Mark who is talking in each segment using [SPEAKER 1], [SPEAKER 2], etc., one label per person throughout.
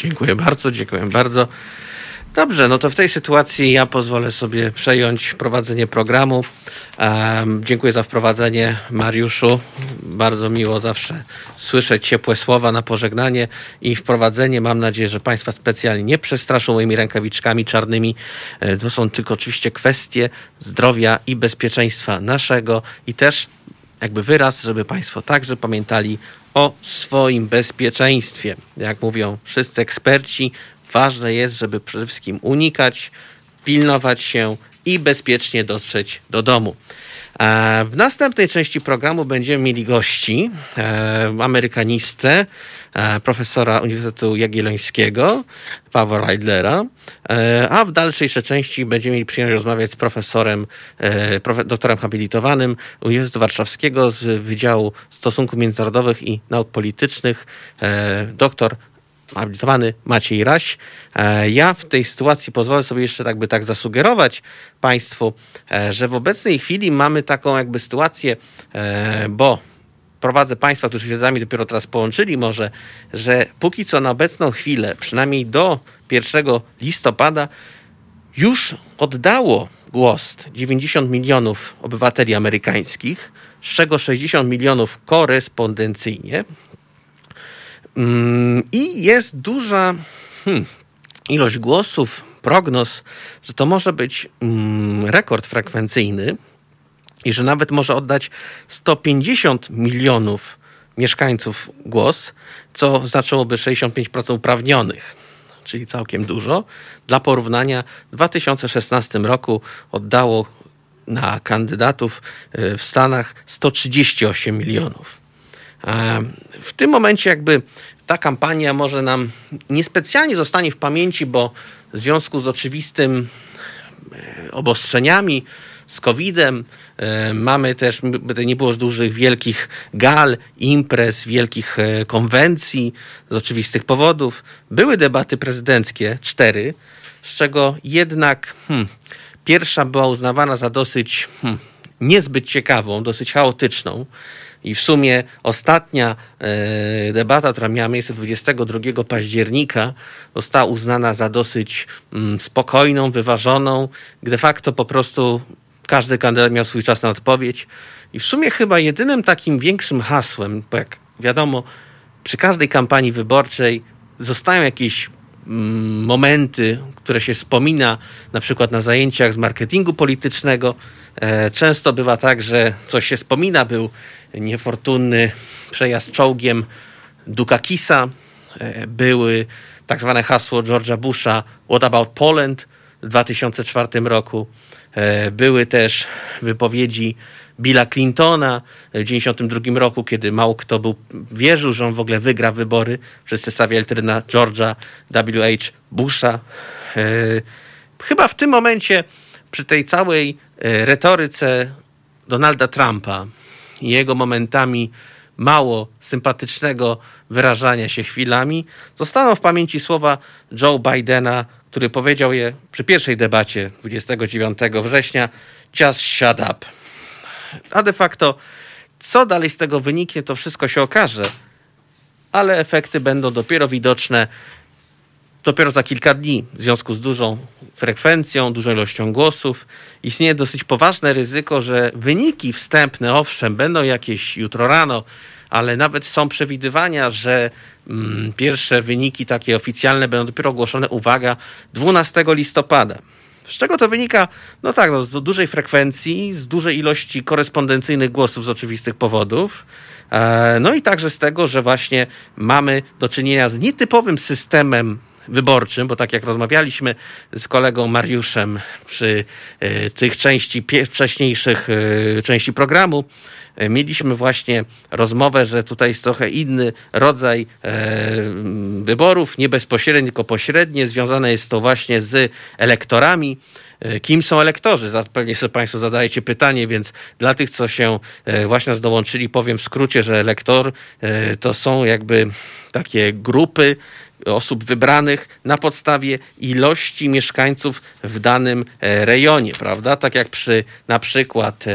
[SPEAKER 1] Dziękuję bardzo, dziękuję bardzo. Dobrze, no to w tej sytuacji ja pozwolę sobie przejąć prowadzenie programu. Um, dziękuję za wprowadzenie, Mariuszu. Bardzo miło zawsze słyszeć ciepłe słowa na pożegnanie i wprowadzenie. Mam nadzieję, że Państwa specjalnie nie przestraszą moimi rękawiczkami czarnymi. E, to są tylko oczywiście kwestie zdrowia i bezpieczeństwa naszego i też jakby wyraz, żeby Państwo także pamiętali o swoim bezpieczeństwie. Jak mówią wszyscy eksperci, ważne jest, żeby przede wszystkim unikać, pilnować się i bezpiecznie dotrzeć do domu. E, w następnej części programu będziemy mieli gości, e, amerykanistę, e, profesora Uniwersytetu Jagiellońskiego, Pawła Reidlera, a w dalszej części będziemy mieli przyjemność rozmawiać z profesorem, doktorem habilitowanym Uniwersytetu Warszawskiego z Wydziału Stosunków Międzynarodowych i Nauk Politycznych, doktor habilitowany Maciej Raś. E, ja w tej sytuacji pozwolę sobie jeszcze tak by tak zasugerować Państwu, e, że w obecnej chwili mamy taką jakby sytuację, e, bo prowadzę Państwa, którzy się z nami dopiero teraz połączyli może, że póki co na obecną chwilę, przynajmniej do 1 listopada, już oddało głos 90 milionów obywateli amerykańskich, z czego 60 milionów korespondencyjnie, I jest duża hmm, ilość głosów, prognoz, że to może być mm, rekord frekwencyjny i że nawet może oddać 150 milionów mieszkańców głos, co znaczyłoby 65% uprawnionych, czyli całkiem dużo. Dla porównania, w 2016 roku oddało na kandydatów y, w Stanach 138 milionów. W tym momencie jakby ta kampania może nam niespecjalnie zostanie w pamięci, bo w związku z oczywistym e, obostrzeniami, z COVID-em, e, mamy też, nie było dużych, wielkich gal, imprez, wielkich e, konwencji z oczywistych powodów. Były debaty prezydenckie, cztery, z czego jednak hmm, pierwsza była uznawana za dosyć hmm, niezbyt ciekawą, dosyć chaotyczną. I w sumie ostatnia e, debata, która miała miejsce 22 października, została uznana za dosyć mm, spokojną, wyważoną. De facto po prostu każdy kandydat miał swój czas na odpowiedź. I w sumie chyba jedynym takim większym hasłem, bo jak wiadomo, przy każdej kampanii wyborczej zostają jakieś mm, momenty, które się wspomina na przykład na zajęciach z marketingu politycznego. E, często bywa tak, że coś się wspomina, był niefortunny przejazd czołgiem Dukakisa, e, były tak zwane hasło George'a Busha What about Poland w 2004 roku. E, były też wypowiedzi Billa Clintona w 1992 roku, kiedy mało kto był, wierzył, że on w ogóle wygra wybory. Wszyscy stawiali wtedy na George'a W.H. Busha. E, chyba w tym momencie, przy tej całej retoryce Donalda Trumpa, jego momentami mało sympatycznego wyrażania się chwilami, zostaną w pamięci słowa Joe Bidena, który powiedział je przy pierwszej debacie 29 września: Just shut up. A de facto, co dalej z tego wyniknie, to wszystko się okaże, ale efekty będą dopiero widoczne dopiero za kilka dni, w związku z dużą frekwencją, dużą ilością głosów, istnieje dosyć poważne ryzyko, że wyniki wstępne, owszem, będą jakieś jutro rano, ale nawet są przewidywania, że mm, pierwsze wyniki takie oficjalne będą dopiero ogłoszone, uwaga, 12 listopada. Z czego to wynika? No tak, no, z dużej frekwencji, z dużej ilości korespondencyjnych głosów z oczywistych powodów. E, no i także z tego, że właśnie mamy do czynienia z nietypowym systemem wyborczym, bo tak jak rozmawialiśmy z kolegą Mariuszem przy e, tych części wcześniejszych e, części programu, e, mieliśmy właśnie rozmowę, że tutaj jest trochę inny rodzaj wyborów, nie bezpośrednie, tylko pośrednie. Związane jest to właśnie z elektorami. Kim są elektorzy? Pewnie sobie Państwo zadajecie pytanie, więc dla tych, co się właśnie dołączyli, powiem w skrócie, że elektor to są jakby takie grupy osób wybranych na podstawie ilości mieszkańców w danym e, rejonie, prawda? Tak jak przy na przykład e,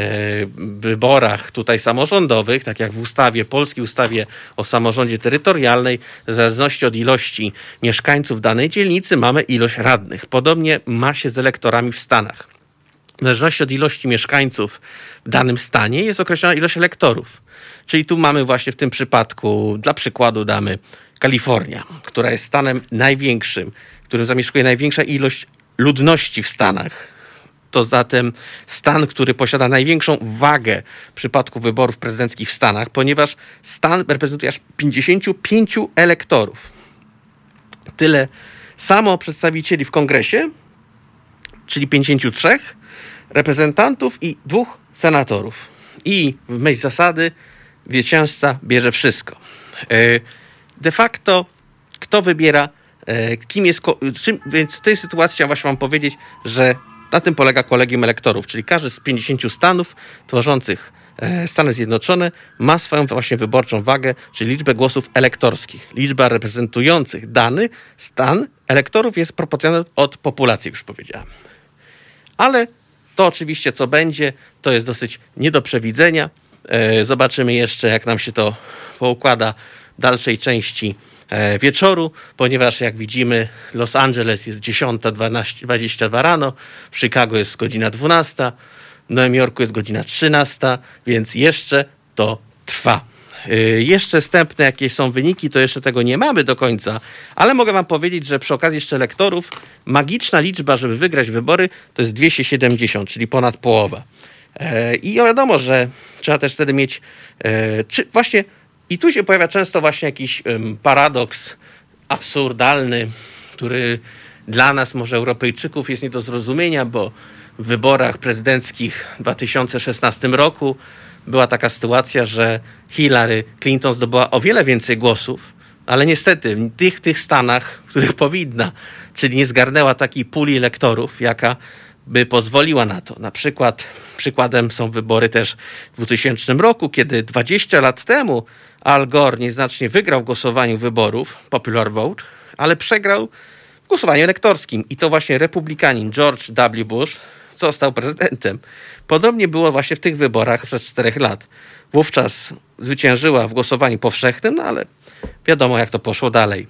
[SPEAKER 1] wyborach tutaj samorządowych, tak jak w ustawie, polskiej ustawie o samorządzie terytorialnej, w zależności od ilości mieszkańców danej dzielnicy mamy ilość radnych. Podobnie ma się z elektorami w Stanach. W zależności od ilości mieszkańców w danym stanie jest określona ilość elektorów. Czyli tu mamy właśnie w tym przypadku, dla przykładu damy Kalifornia, która jest stanem największym, którym zamieszkuje największa ilość ludności w Stanach. To zatem stan, który posiada największą wagę w przypadku wyborów prezydenckich w Stanach, ponieważ stan reprezentuje aż 55 elektorów. Tyle samo przedstawicieli w kongresie, czyli 53 reprezentantów i dwóch senatorów. I w myśl zasady zwycięzca bierze wszystko. E, de facto kto wybiera, e, kim jest, czym, więc w tej sytuacji chciałem właśnie wam powiedzieć, że na tym polega kolegium elektorów, czyli każdy z 50 stanów tworzących e, Stany Zjednoczone ma swoją właśnie wyborczą wagę, czyli liczbę głosów elektorskich. Liczba reprezentujących dany stan elektorów jest proporcjonalna od populacji, już powiedziałem. Ale to oczywiście, co będzie, to jest dosyć nie do przewidzenia. E, zobaczymy jeszcze, jak nam się to poukłada dalszej części e, wieczoru, ponieważ jak widzimy, Los Angeles jest 10.22 rano, w Chicago jest godzina 12, w Nowym Jorku jest godzina 13, więc jeszcze to trwa. Y, jeszcze wstępne jakieś są wyniki, to jeszcze tego nie mamy do końca, ale mogę wam powiedzieć, że przy okazji jeszcze lektorów magiczna liczba, żeby wygrać wybory, to jest 270, czyli ponad połowa. E, I wiadomo, że trzeba też wtedy mieć, e, czy właśnie, i tu się pojawia często właśnie jakiś paradoks absurdalny, który dla nas, może Europejczyków, jest nie do zrozumienia, bo w wyborach prezydenckich w 2016 roku była taka sytuacja, że Hillary Clinton zdobyła o wiele więcej głosów, ale niestety w tych, tych stanach, w których powinna, czyli nie zgarnęła takiej puli elektorów, jaka by pozwoliła na to. Na przykład przykładem są wybory też w 2000 roku, kiedy 20 lat temu Al Gore nieznacznie wygrał w głosowaniu wyborów, popular vote, ale przegrał w głosowaniu elektorskim. I to właśnie republikanin George W. Bush został prezydentem. Podobnie było właśnie w tych wyborach przez czterech lat. Wówczas zwyciężyła w głosowaniu powszechnym, no ale wiadomo, jak to poszło dalej.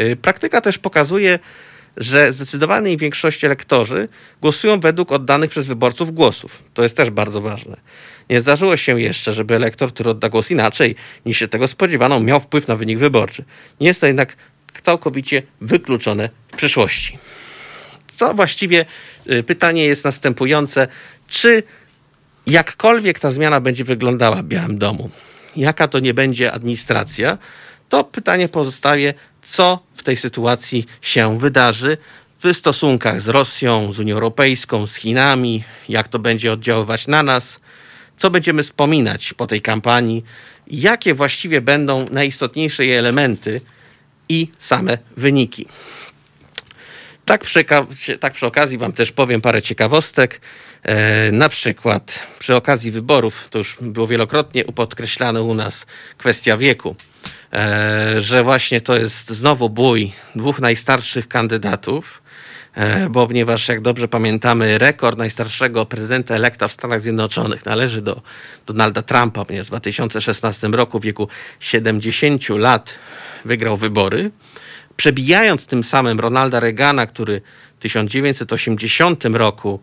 [SPEAKER 1] Y, praktyka też pokazuje, że zdecydowanej większości elektorzy głosują według oddanych przez wyborców głosów. To jest też bardzo ważne. Nie zdarzyło się jeszcze, żeby elektor, który odda głos inaczej niż się tego spodziewano, miał wpływ na wynik wyborczy. Nie jest to jednak całkowicie wykluczone w przyszłości. Co właściwie y, pytanie jest następujące: czy jakkolwiek ta zmiana będzie wyglądała w Białym Domu, jaka to nie będzie administracja, to pytanie pozostaje, co w tej sytuacji się wydarzy w stosunkach z Rosją, z Unią Europejską, z Chinami, jak to będzie oddziaływać na nas, co będziemy wspominać po tej kampanii, jakie właściwie będą najistotniejsze jej elementy i same wyniki. Tak przy, tak przy okazji Wam też powiem parę ciekawostek. E, na przykład przy okazji wyborów, to już było wielokrotnie podkreślane u nas, kwestia wieku, e, że właśnie to jest znowu bój dwóch najstarszych kandydatów, bo ponieważ jak dobrze pamiętamy, rekord najstarszego prezydenta elekta w Stanach Zjednoczonych należy do Donalda Trumpa, ponieważ w 2016 roku w wieku 70 lat wygrał wybory przebijając tym samym Ronalda Reagana, który w 1980 roku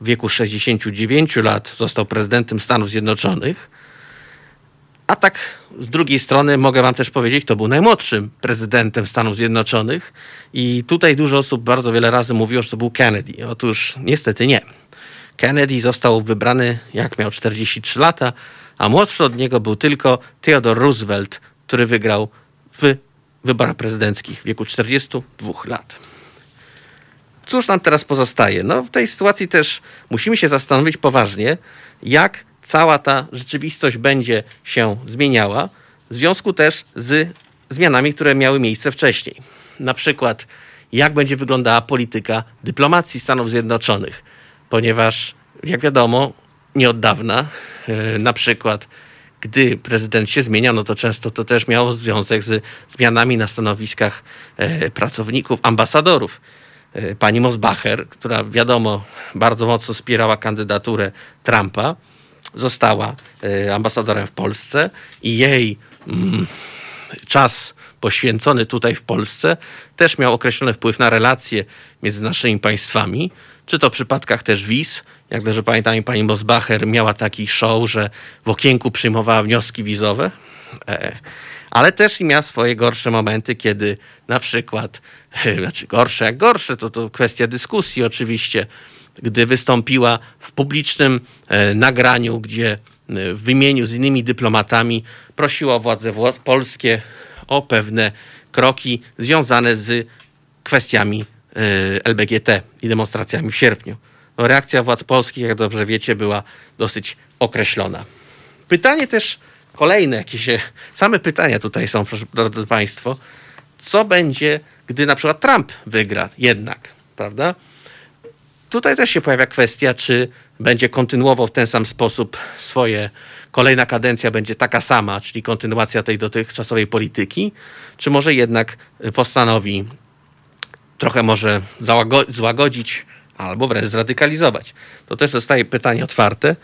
[SPEAKER 1] w wieku 69 lat został prezydentem Stanów Zjednoczonych. A tak z drugiej strony mogę wam też powiedzieć, kto był najmłodszym prezydentem Stanów Zjednoczonych. I tutaj dużo osób bardzo wiele razy mówiło, że to był Kennedy. Otóż niestety nie. Kennedy został wybrany jak miał 43 lata, a młodszy od niego był tylko Theodore Roosevelt, który wygrał w wyborach prezydenckich w wieku 42 lat. Cóż nam teraz pozostaje? No, w tej sytuacji też musimy się zastanowić poważnie, jak cała ta rzeczywistość będzie się zmieniała, w związku też z zmianami, które miały miejsce wcześniej. Na przykład, jak będzie wyglądała polityka dyplomacji Stanów Zjednoczonych, ponieważ, jak wiadomo, nie od dawna, e, na przykład gdy prezydent się zmienia, no to często to też miało związek z zmianami na stanowiskach e, pracowników, ambasadorów. E, pani Mosbacher, która wiadomo bardzo mocno wspierała kandydaturę Trumpa, została e, ambasadorem w Polsce i jej mm, czas poświęcony tutaj w Polsce też miał określony wpływ na relacje między naszymi państwami, czy to w przypadkach też wiz, jak dobrze pamiętam, pani Mosbacher miała taki show, że w okienku przyjmowała wnioski wizowe, e, ale też i miała swoje gorsze momenty, kiedy na przykład, znaczy gorsze jak gorsze, to, to kwestia dyskusji oczywiście, gdy wystąpiła w publicznym e, nagraniu, gdzie e, w imieniu z innymi dyplomatami prosiła władze polskie o pewne kroki związane z kwestiami LBGT i demonstracjami w sierpniu no reakcja władz polskich, jak dobrze wiecie, była dosyć określona. Pytanie też kolejne, jakie się, same pytania tutaj są, drodzy Państwo. Co będzie, gdy na przykład Trump wygra jednak, prawda? Tutaj też się pojawia kwestia, czy będzie kontynuował w ten sam sposób swoje, kolejna kadencja będzie taka sama, czyli kontynuacja tej dotychczasowej polityki, czy może jednak postanowi trochę może złagodzić albo wręcz zradykalizować. To też zostaje pytanie otwarte.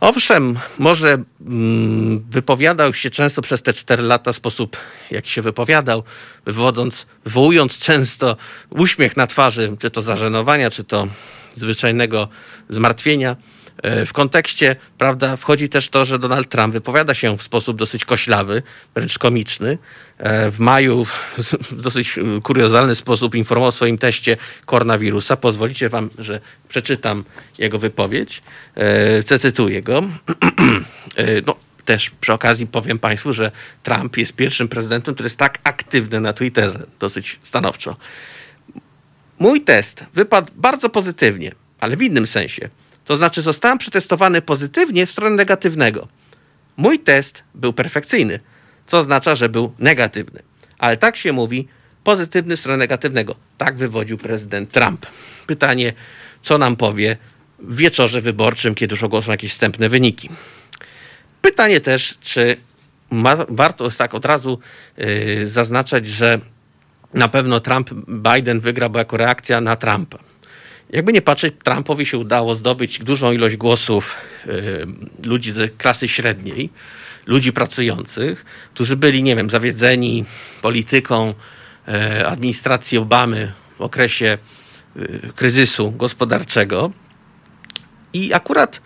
[SPEAKER 1] Owszem, może mm, wypowiadał się często przez te cztery lata w sposób, jak się wypowiadał, wywodząc, wywołując często uśmiech na twarzy, czy to zażenowania, czy to zwyczajnego zmartwienia. E, w kontekście, prawda, wchodzi też to, że Donald Trump wypowiada się w sposób dosyć koślawy, wręcz komiczny. E, w maju w dosyć kuriozalny sposób informował o swoim teście koronawirusa. Pozwolicie wam, że przeczytam jego wypowiedź. E, cytuję go. No, też przy okazji powiem Państwu, że Trump jest pierwszym prezydentem, który jest tak aktywny na Twitterze, dosyć stanowczo. Mój test wypadł bardzo pozytywnie, ale w innym sensie. To znaczy, zostałem przetestowany pozytywnie w stronę negatywnego. Mój test był perfekcyjny, co oznacza, że był negatywny. Ale tak się mówi, pozytywny w stronę negatywnego. Tak wywodził prezydent Trump. Pytanie, co nam powie w wieczorze wyborczym, kiedy już ogłoszą jakieś wstępne wyniki. Pytanie też, czy ma, warto tak od razu yy, zaznaczać, że na pewno Trump, Biden wygra, bo jako reakcja na Trumpa jakby nie patrzeć, Trumpowi się udało zdobyć dużą ilość głosów y, ludzi z klasy średniej, ludzi pracujących, którzy byli, nie wiem, zawiedzeni polityką y, administracji Obamy w okresie y, kryzysu gospodarczego. I akurat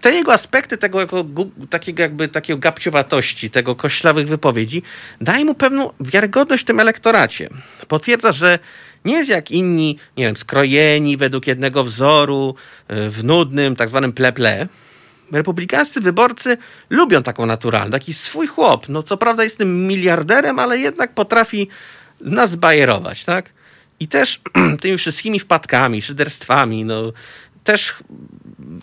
[SPEAKER 1] te jego aspekty tego jako, takiego jakby takiego gapciowatości, tego koślawych wypowiedzi, daje mu pewną wiarygodność w tym elektoracie. Potwierdza, że nie jest jak inni, nie wiem, skrojeni według jednego wzoru, e, w nudnym, tak zwanym pleple. Republikańscy wyborcy lubią taką naturalną, taki swój chłop. No co prawda jest tym miliarderem, ale jednak potrafi nas bajerować, tak? I też tymi wszystkimi wpadkami, szyderstwami, no też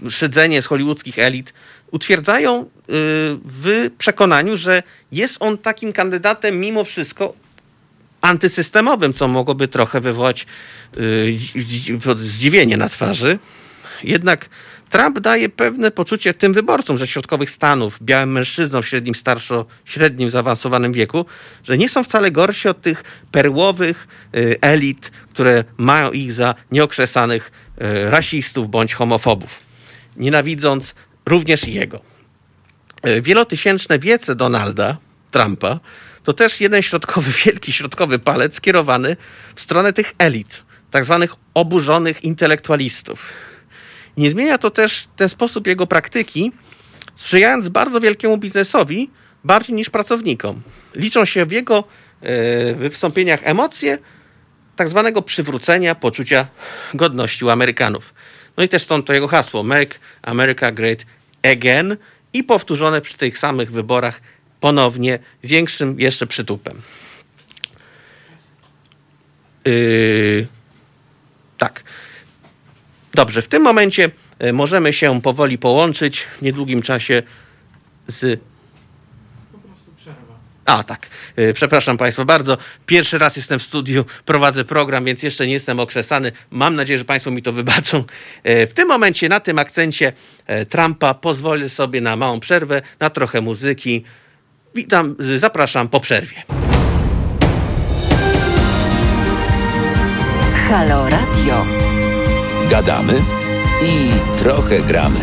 [SPEAKER 1] szydzenie z hollywoodzkich elit utwierdzają y, w przekonaniu, że jest on takim kandydatem mimo wszystko antysystemowym, co mogłoby trochę wywołać yy, zdziwienie na twarzy. Jednak Trump daje pewne poczucie tym wyborcom ze środkowych Stanów, białym mężczyznom w średnim, starszo, średnim, zaawansowanym wieku, że nie są wcale gorsi od tych perłowych yy, elit, które mają ich za nieokrzesanych yy, rasistów bądź homofobów, nienawidząc również jego. Wielotysięczne wiece Donalda Trumpa to też jeden środkowy, wielki środkowy palec skierowany w stronę tych elit, tak zwanych oburzonych intelektualistów. Nie zmienia to też ten sposób jego praktyki, sprzyjając bardzo wielkiemu biznesowi, bardziej niż pracownikom. Liczą się w jego e, wystąpieniach emocje tak zwanego przywrócenia poczucia godności u Amerykanów. No i też stąd to jego hasło Make America Great Again i powtórzone przy tych samych wyborach ponownie większym jeszcze przytupem. Yy, tak. Dobrze, w tym momencie e, możemy się powoli połączyć w niedługim czasie z. A tak, y, przepraszam Państwa bardzo. Pierwszy raz jestem w studiu, prowadzę program, więc jeszcze nie jestem okrzesany. Mam nadzieję, że Państwo mi to wybaczą. Y, w tym momencie, na tym akcencie Trumpa, pozwolę sobie na małą przerwę, na trochę muzyki. Witam, zapraszam po przerwie.
[SPEAKER 2] Halo Radio.
[SPEAKER 3] Gadamy i trochę gramy.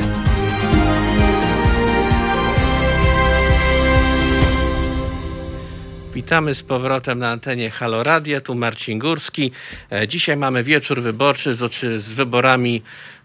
[SPEAKER 1] Witamy z powrotem na antenie Halo Radio, tu Marcin Górski. E, Dzisiaj mamy wieczór wyborczy z, z wyborami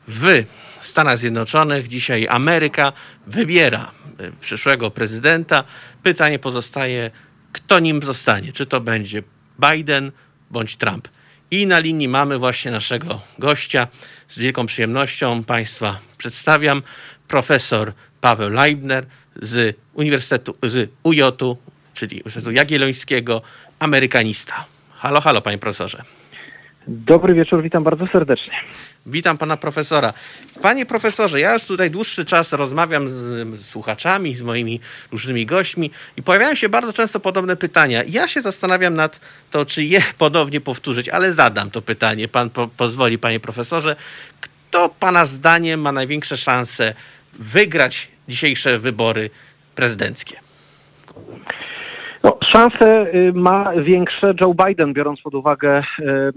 [SPEAKER 1] w Stanach Zjednoczonych. Dzisiaj Ameryka wybiera e, przyszłego prezydenta. Pytanie pozostaje, kto nim zostanie? Czy to będzie Biden bądź Trump? I na linii mamy właśnie naszego gościa. Z wielką przyjemnością Państwa przedstawiam. Profesor Paweł Leibner z Uniwersytetu, z UJ-u, czyli Uniwersytetu Jagiellońskiego, amerykanista. Halo, halo, panie profesorze.
[SPEAKER 4] Dobry wieczór, witam bardzo serdecznie.
[SPEAKER 1] Witam pana profesora. Panie profesorze, ja już tutaj dłuższy czas rozmawiam z, z słuchaczami, z moimi różnymi gośćmi i pojawiają się bardzo często podobne pytania. Ja się zastanawiam nad to, czy je ponownie powtórzyć, ale zadam to pytanie. Pan po, pozwoli, panie profesorze. Kto pana zdaniem ma największe szanse wygrać dzisiejsze wybory prezydenckie?
[SPEAKER 4] No, szanse y, ma większe Joe Biden, biorąc pod uwagę y,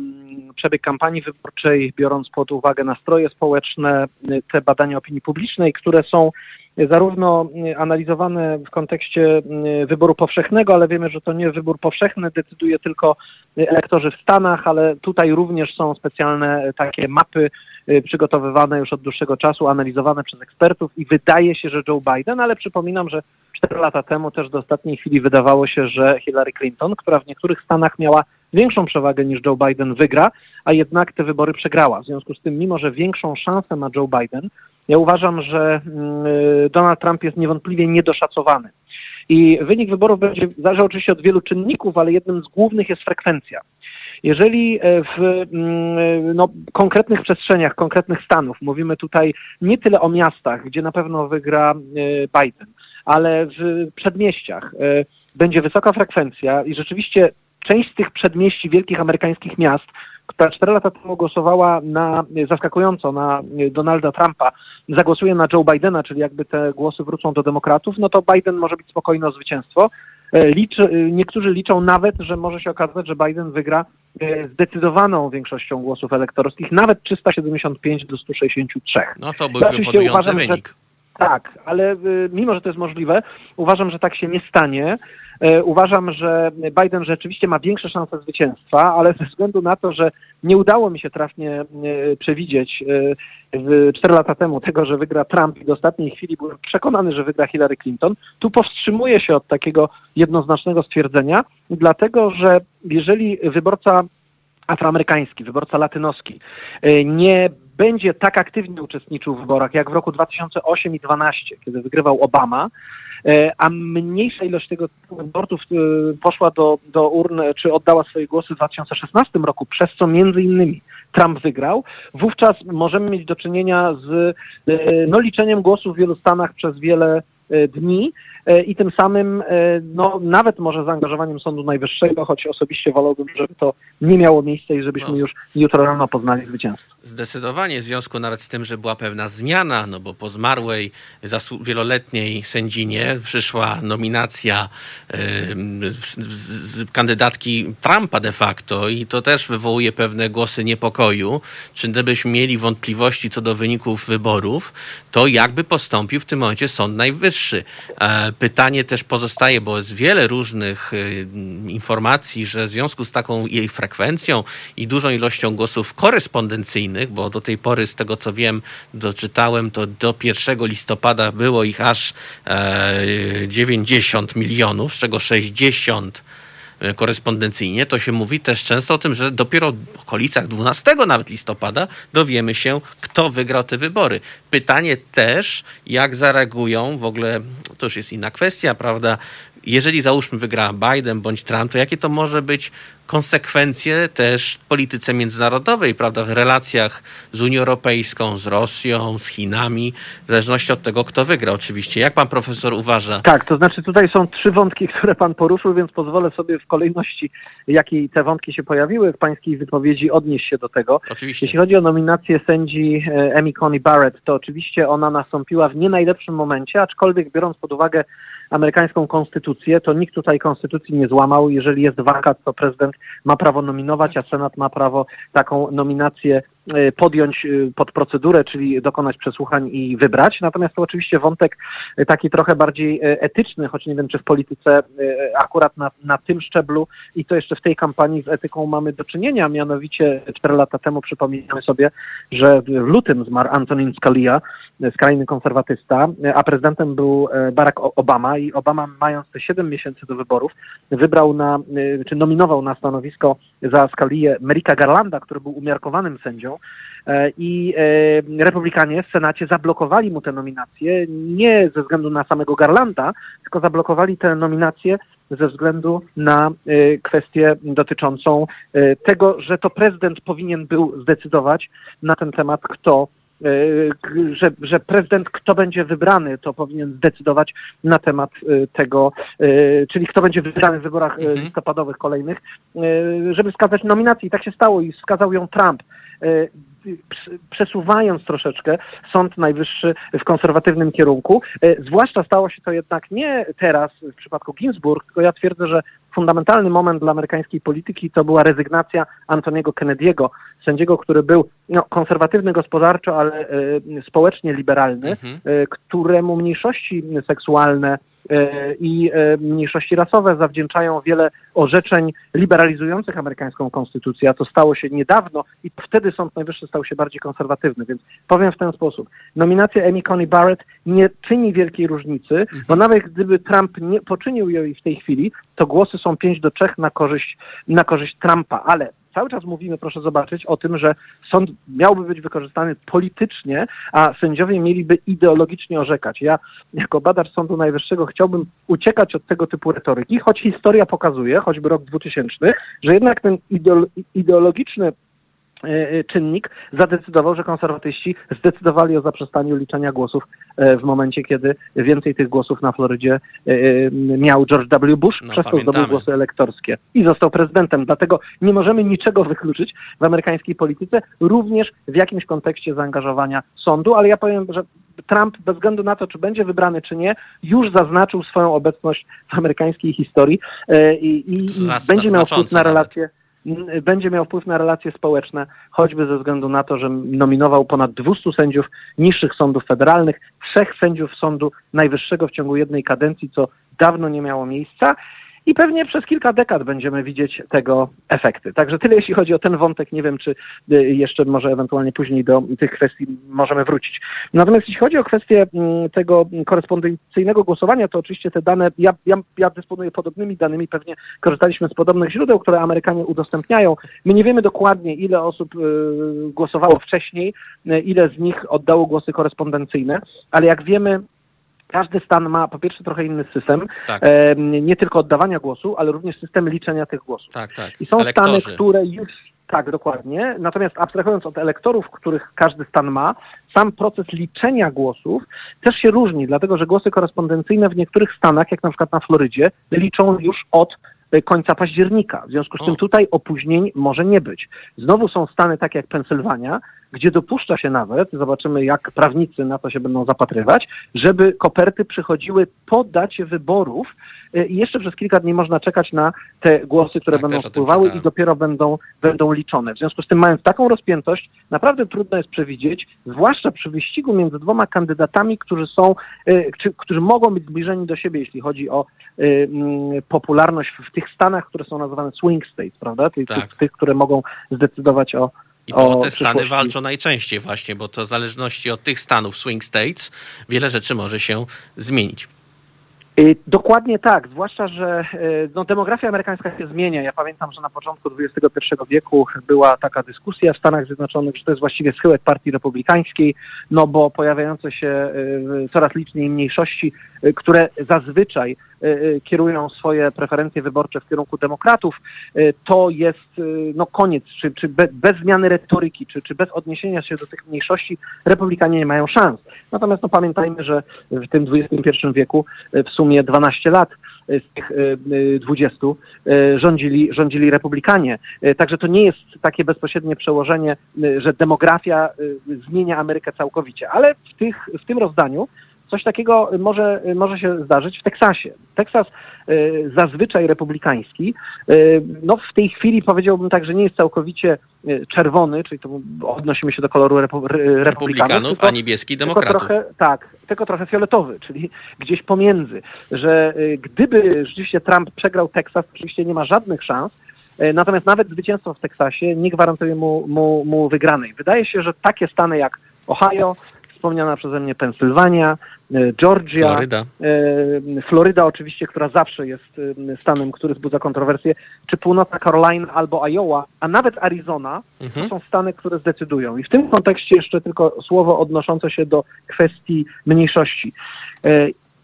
[SPEAKER 4] przebieg kampanii wyborczej, biorąc pod uwagę nastroje społeczne, te badania opinii publicznej, które są zarówno analizowane w kontekście y, wyboru powszechnego, ale wiemy, że to nie wybór powszechny decyduje tylko elektorzy w Stanach, ale tutaj również są specjalne takie mapy y, przygotowywane już od dłuższego czasu, analizowane przez ekspertów i wydaje się, że Joe Biden, ale przypominam, że cztery lata temu też do ostatniej chwili wydawało się, że Hillary Clinton, która w niektórych stanach miała większą przewagę niż Joe Biden wygra, a jednak te wybory przegrała. W związku z tym, mimo że większą szansę ma Joe Biden, ja uważam, że mm, Donald Trump jest niewątpliwie niedoszacowany. I wynik wyborów będzie zależał oczywiście od wielu czynników, ale jednym z głównych jest frekwencja. Jeżeli e, w mm, no, konkretnych przestrzeniach, konkretnych stanów, mówimy tutaj nie tyle o miastach, gdzie na pewno wygra e, Biden, ale w przedmieściach e, będzie wysoka frekwencja i rzeczywiście część z tych przedmieści wielkich amerykańskich miast, która cztery lata temu głosowała na, zaskakująco na Donalda Trumpa, zagłosuje na Joe Bidena, czyli jakby te głosy wrócą do demokratów, no to Biden może być spokojny o zwycięstwo. E, Liczy, e, niektórzy liczą nawet, że może się okazać, że Biden wygra e, zdecydowaną większością głosów elektorskich, nawet 375 do 163.
[SPEAKER 1] No to byłby
[SPEAKER 4] Oczywiście
[SPEAKER 1] imponujący
[SPEAKER 4] uważam, że-
[SPEAKER 1] wynik.
[SPEAKER 4] Tak, ale mimo, że to jest możliwe, uważam, że tak się nie stanie. E, Uważam, że Biden rzeczywiście ma większe szanse zwycięstwa, ale ze względu na to, że nie udało mi się trafnie e, przewidzieć e, w- cztery lata temu tego, że wygra Trump i do ostatniej chwili byłem przekonany, że wygra Hillary Clinton, tu powstrzymuję się od takiego jednoznacznego stwierdzenia, dlatego że jeżeli wyborca afroamerykański, wyborca latynoski nie będzie tak aktywnie uczestniczył w wyborach jak w roku 2008 i 2012, kiedy wygrywał Obama, e, a mniejsza ilość tego wyborców e, poszła do, do urn, czy oddała swoje głosy w 2016 roku, przez co między innymi Trump wygrał, wówczas możemy mieć do czynienia z e, no, liczeniem głosów w wielu stanach przez wiele dni i tym samym no, nawet może zaangażowaniem Sądu Najwyższego, choć osobiście wolałbym, żeby to nie miało miejsca i żebyśmy
[SPEAKER 1] No.
[SPEAKER 4] już jutro rano poznali zwycięzcę.
[SPEAKER 1] Zdecydowanie w związku nawet z tym, że była pewna zmiana, no bo po zmarłej wieloletniej sędzinie przyszła nominacja z, z kandydatki Trumpa de facto i to też wywołuje pewne głosy niepokoju. Czy gdybyśmy mieli wątpliwości co do wyników wyborów, to jakby postąpił w tym momencie Sąd Najwyższy. E, Pytanie też pozostaje, bo jest wiele różnych y, informacji, że w związku z taką jej frekwencją i dużą ilością głosów korespondencyjnych, bo do tej pory z tego co wiem, doczytałem, to do 1 listopada było ich aż e, 90 milionów, z czego 60 e, korespondencyjnie, to się mówi też często o tym, że dopiero w okolicach 12 nawet listopada dowiemy się, kto wygrał te wybory. Pytanie też, jak zareagują, w ogóle to już jest inna kwestia, prawda, jeżeli załóżmy wygra Biden bądź Trump, to jakie to może być konsekwencje też w polityce międzynarodowej, prawda, w relacjach z Unią Europejską, z Rosją, z Chinami, w zależności od tego, kto wygra oczywiście. Jak pan profesor uważa?
[SPEAKER 4] Tak, to znaczy tutaj są trzy wątki, które pan poruszył, więc pozwolę sobie w kolejności, jakiej te wątki się pojawiły w pańskiej wypowiedzi, odnieść się do tego.
[SPEAKER 1] Oczywiście.
[SPEAKER 4] Jeśli chodzi o nominację sędzi Amy Coney Barrett, to oczywiście ona nastąpiła w nie najlepszym momencie, aczkolwiek biorąc pod uwagę amerykańską konstytucję, to nikt tutaj konstytucji nie złamał. Jeżeli jest wakat, to prezydent ma prawo nominować, a Senat ma prawo taką nominację podjąć e, pod procedurę, czyli dokonać przesłuchań i wybrać. Natomiast to oczywiście wątek e, taki trochę bardziej etyczny, choć nie wiem, czy w polityce akurat na, na tym szczeblu i to jeszcze w tej kampanii z etyką mamy do czynienia. Mianowicie cztery lata temu przypominamy sobie, że w lutym zmarł Antonin Scalia, skrajny konserwatysta, a prezydentem był Barack Obama i Obama mając te 7 miesięcy do wyborów wybrał na, czy nominował na stanowisko za Scalię Merika Garlanda, który był umiarkowanym sędzią e, i e, republikanie w Senacie zablokowali mu tę nominację nie ze względu na samego Garlanda, tylko zablokowali tę nominację ze względu na e, kwestię dotyczącą tego, że to prezydent powinien był zdecydować na ten temat, kto że, że prezydent, kto będzie wybrany, to powinien zdecydować na temat tego, czyli kto będzie wybrany w wyborach mhm. listopadowych kolejnych, żeby wskazać nominację. I tak się stało i wskazał ją Trump przesuwając troszeczkę Sąd Najwyższy w konserwatywnym kierunku. Zwłaszcza stało się to jednak nie teraz w przypadku Ginsburg, tylko ja twierdzę, że fundamentalny moment dla amerykańskiej polityki to była rezygnacja Antoniego Kennedy'ego, sędziego, który był no, konserwatywny gospodarczo, ale y, społecznie liberalny, mhm. któremu mniejszości seksualne E, i e, mniejszości rasowe zawdzięczają wiele orzeczeń liberalizujących amerykańską konstytucję, a to stało się niedawno i wtedy Sąd Najwyższy stał się bardziej konserwatywny, więc powiem w ten sposób. Nominacja Amy Coney Barrett nie czyni wielkiej różnicy, bo mhm. nawet gdyby Trump nie poczynił jej w tej chwili, to głosy są 5 do 3 na korzyść, na korzyść Trumpa, ale cały czas mówimy, proszę zobaczyć, o tym, że sąd miałby być wykorzystany politycznie, a sędziowie mieliby ideologicznie orzekać. Ja jako badacz Sądu Najwyższego chciałbym uciekać od tego typu retoryki, choć historia pokazuje, choćby rok 2000, że jednak ten ideologiczny czynnik zadecydował, że konserwatyści zdecydowali o zaprzestaniu liczenia głosów e, w momencie, kiedy więcej tych głosów na Florydzie miał George W. Bush, no, przez to zdobył głosy elektorskie i został prezydentem. Dlatego nie możemy niczego wykluczyć w amerykańskiej polityce, również w jakimś kontekście zaangażowania sądu, ale ja powiem, że Trump bez względu na to, czy będzie wybrany, czy nie, już zaznaczył swoją obecność w amerykańskiej historii i, i, i będzie miał wpływ na relacje. Będzie miał wpływ na relacje społeczne, choćby ze względu na to, że nominował ponad 200 sędziów niższych sądów federalnych, trzech sędziów Sądu Najwyższego w ciągu jednej kadencji, co dawno nie miało miejsca i pewnie przez kilka dekad będziemy widzieć tego efekty. Także tyle jeśli chodzi o ten wątek. Nie wiem, czy y, jeszcze może ewentualnie później do tych kwestii możemy wrócić. Natomiast jeśli chodzi o kwestię mm, tego korespondencyjnego głosowania, to oczywiście te dane, ja, ja, ja dysponuję podobnymi danymi, pewnie korzystaliśmy z podobnych źródeł, które Amerykanie udostępniają. My nie wiemy dokładnie, ile osób y, głosowało wcześniej, y, ile z nich oddało głosy korespondencyjne, ale jak wiemy, każdy stan ma po pierwsze trochę inny system, tak. e, nie tylko oddawania głosu, ale również system liczenia tych głosów.
[SPEAKER 1] Tak, tak.
[SPEAKER 4] I są Elektorzy. stany, które już tak, dokładnie. Natomiast abstrahując od elektorów, których każdy stan ma, sam proces liczenia głosów też się różni, dlatego że głosy korespondencyjne w niektórych stanach, jak na przykład na Florydzie, liczą już od e, końca października. W związku z tym tutaj opóźnień może nie być. Znowu są stany takie jak Pensylwania, gdzie dopuszcza się nawet, zobaczymy jak prawnicy na to się będą zapatrywać, żeby koperty przychodziły po dacie wyborów e, i jeszcze przez kilka dni można czekać na te głosy, które tak, będą wpływały i dopiero będą, będą liczone. W związku z tym mając taką rozpiętość, naprawdę trudno jest przewidzieć, zwłaszcza przy wyścigu między dwoma kandydatami, którzy są, e, czy, którzy mogą być zbliżeni do siebie, jeśli chodzi o y, popularność w tych stanach, które są nazywane swing states, prawda? Tych, tak. tych, tych które mogą zdecydować o,
[SPEAKER 1] i to te stany walczą najczęściej właśnie, bo to w zależności od tych stanów swing states wiele rzeczy może się zmienić.
[SPEAKER 4] Y, dokładnie tak, zwłaszcza, że y, no, demografia amerykańska się zmienia. Ja pamiętam, że na początku XXI wieku była taka dyskusja w Stanach Zjednoczonych, że to jest właściwie schyłek partii republikańskiej, no bo pojawiające się y, coraz liczniej mniejszości, które zazwyczaj kierują swoje preferencje wyborcze w kierunku demokratów, to jest no koniec, czy, czy bez zmiany retoryki, czy, czy bez odniesienia się do tych mniejszości, republikanie nie mają szans. Natomiast no, pamiętajmy, że w tym XXI wieku w sumie sumie 12 lat e, z tych 20 e, e, rządzili, rządzili republikanie. Także to nie jest takie bezpośrednie przełożenie, że demografia zmienia Amerykę całkowicie. Ale w, tych, w tym rozdaniu Coś takiego może, może się zdarzyć w Teksasie. Teksas y, zazwyczaj republikański, y, no w tej chwili powiedziałbym tak, że nie jest całkowicie y, czerwony, czyli to odnosimy się do koloru repu, republikanów,
[SPEAKER 1] republikanów tylko, a niebieski demokratów.
[SPEAKER 4] Tylko trochę, tak, tylko trochę fioletowy, czyli gdzieś pomiędzy, że gdyby rzeczywiście Trump przegrał Teksas, oczywiście nie ma żadnych szans, Natomiast nawet zwycięstwo w Teksasie nie gwarantuje mu, mu, mu wygranej. Wydaje się, że takie stany jak Ohio, wspomniana przeze mnie Pensylwania, e, Georgia,
[SPEAKER 1] Floryda.
[SPEAKER 4] E, Floryda oczywiście, która zawsze jest e, stanem, który wzbudza kontrowersje, czy północna Carolina albo Iowa, a nawet Arizona, mhm. to są stany, które zdecydują. I w tym kontekście jeszcze tylko słowo odnoszące się do kwestii mniejszości.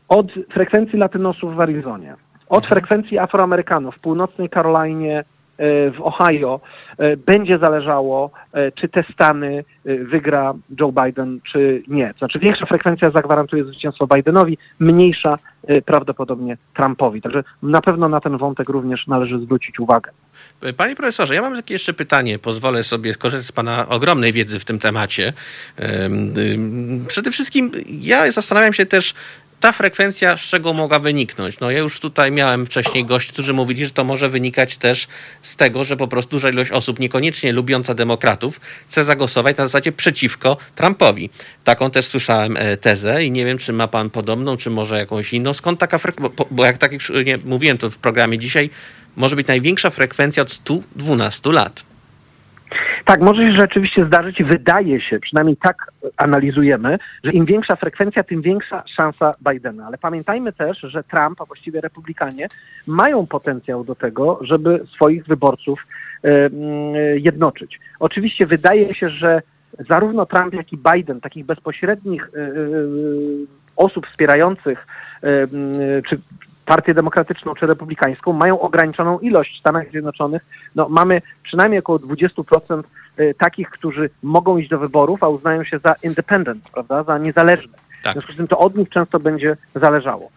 [SPEAKER 4] Od frekwencji latynosów w Arizonie, od mhm. frekwencji Afroamerykanów w północnej Karolinie, E, w Ohio e, będzie zależało, e, czy te stany wygra Joe Biden, czy nie. Znaczy większa frekwencja zagwarantuje zwycięstwo Bidenowi, mniejsza prawdopodobnie Trumpowi. Także na pewno na ten wątek również należy zwrócić uwagę.
[SPEAKER 1] Panie profesorze, ja mam takie jeszcze pytanie. Pozwolę sobie skorzystać z Pana ogromnej wiedzy w tym temacie. Przede wszystkim ja zastanawiam się też, ta frekwencja z czego mogła wyniknąć? No ja już tutaj miałem wcześniej gości, którzy mówili, że to może wynikać też z tego, że po prostu duża ilość osób niekoniecznie lubiąca demokratów chce zagłosować na zasadzie przeciwko Trumpowi. Taką też słyszałem e, tezę i nie wiem, czy ma pan podobną, czy może jakąś inną. Skąd taka frekwencja? Bo, bo, jak tak już nie, mówiłem to w programie dzisiaj, może być największa frekwencja od 112 lat.
[SPEAKER 4] Tak, może się rzeczywiście zdarzyć. Wydaje się, przynajmniej tak analizujemy, że im większa frekwencja, tym większa szansa Bidena. Ale pamiętajmy też, że Trump, a właściwie Republikanie, mają potencjał do tego, żeby swoich wyborców jednoczyć. Oczywiście wydaje się, że zarówno Trump, jak i Biden, takich bezpośrednich e, e, osób wspierających czy partię demokratyczną czy republikańską mają ograniczoną ilość w Stanach Zjednoczonych. No, mamy przynajmniej około 20% y, takich, którzy mogą iść do wyborów, a uznają się za independent, prawda, za niezależne. Tak. W związku z tym to od nich często będzie zależało.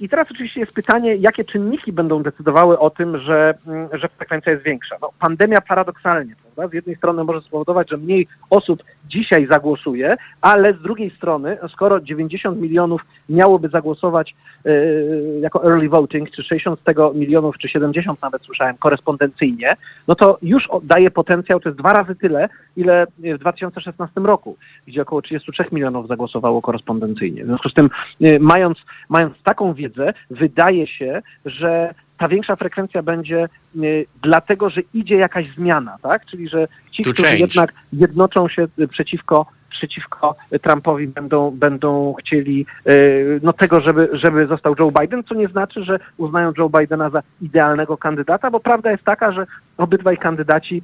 [SPEAKER 4] I teraz oczywiście jest pytanie, jakie czynniki będą decydowały o tym, że, mm, że frekwencja jest większa. No, pandemia paradoksalnie, prawda? Z jednej strony może spowodować, że mniej osób dzisiaj zagłosuje, ale z drugiej strony, skoro 90 milionów miałoby zagłosować yy, jako early voting, czy 60 z tego milionów, czy 70 nawet słyszałem, korespondencyjnie, no to już daje potencjał, to jest dwa razy tyle, ile w 2016 roku, gdzie około 33 milionów zagłosowało korespondencyjnie. W związku z tym, yy, mając, mając taką wiedzę, wydaje się, że ta większa frekwencja będzie y, dlatego, że idzie jakaś zmiana, tak? Czyli że ci, którzy jednak jednoczą się y, przeciwko przeciwko Trumpowi będą, będą chcieli y, no, tego, żeby, żeby został Joe Biden, co nie znaczy, że uznają Joe Bidena za idealnego kandydata, bo prawda jest taka, że obydwaj kandydaci,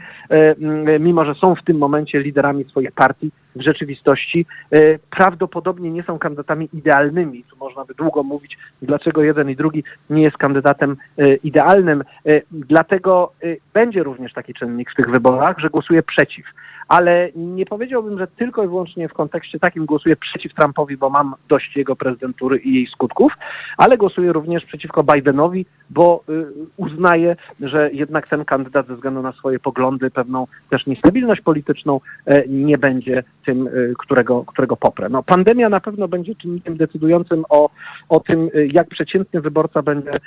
[SPEAKER 4] mimo że są w tym momencie liderami swoich partii, w rzeczywistości e, prawdopodobnie nie są kandydatami idealnymi. Tu można by długo mówić, dlaczego jeden i drugi nie jest kandydatem e, idealnym. E, dlatego będzie również taki czynnik w tych wyborach, że głosuje przeciw ale nie powiedziałbym, że tylko i wyłącznie w kontekście takim głosuję przeciw Trumpowi, bo mam dość jego prezydentury i jej skutków, ale głosuję również przeciwko Bidenowi, bo y, uznaję, że jednak ten kandydat ze względu na swoje poglądy, pewną też niestabilność polityczną e, nie będzie tym, y, którego, którego poprę. No, pandemia na pewno będzie czynnikiem decydującym o, o tym, y, jak przeciętny wyborca będzie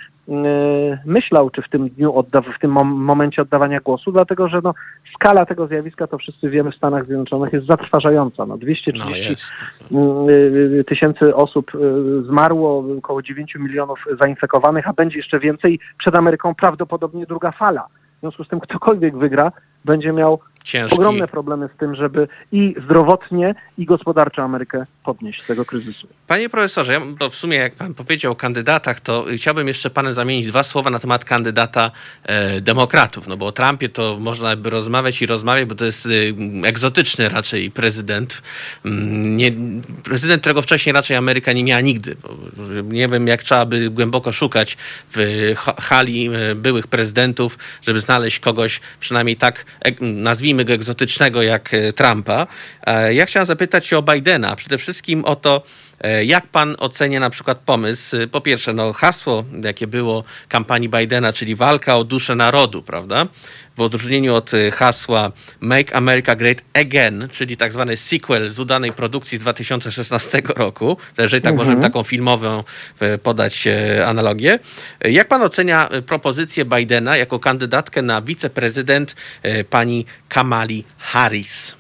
[SPEAKER 4] myślał, czy w tym dniu, odda, w tym momencie oddawania głosu, dlatego że no, skala tego zjawiska to wszyscy wiemy w Stanach Zjednoczonych jest zatrważająca. No 230 no tysięcy osób y, zmarło, około 9 milionów zainfekowanych, a będzie jeszcze więcej. Przed Ameryką prawdopodobnie druga fala. W związku z tym ktokolwiek wygra, będzie miał Ciężki. ogromne problemy z tym, żeby i zdrowotnie, i gospodarczo Amerykę podnieść z tego kryzysu.
[SPEAKER 1] Panie profesorze, ja, to w sumie jak pan powiedział o kandydatach, to chciałbym jeszcze panem zamienić dwa słowa na temat kandydata e, demokratów, no bo o Trumpie to można by rozmawiać i rozmawiać, bo to jest e, egzotyczny raczej prezydent. Mm, nie, prezydent, którego wcześniej raczej Ameryka nie miała nigdy. Nie wiem, jak trzeba by głęboko szukać w hali e, byłych prezydentów, żeby znaleźć kogoś przynajmniej tak, nazwijmy go egzotycznego jak e, Trumpa. E, ja chciałem zapytać się o Bidena, przede wszystkim o to, jak pan ocenia na przykład pomysł? E, po pierwsze, no hasło, jakie było kampanii Bidena, czyli walka o duszę narodu, prawda? W odróżnieniu od e, hasła Make America Great Again, czyli tak zwany sequel z udanej produkcji z 2016 roku, jeżeli tak mhm. możemy taką filmową podać analogię. Jak pan ocenia propozycję Bidena jako kandydatkę na wiceprezydent pani Kamali Harris?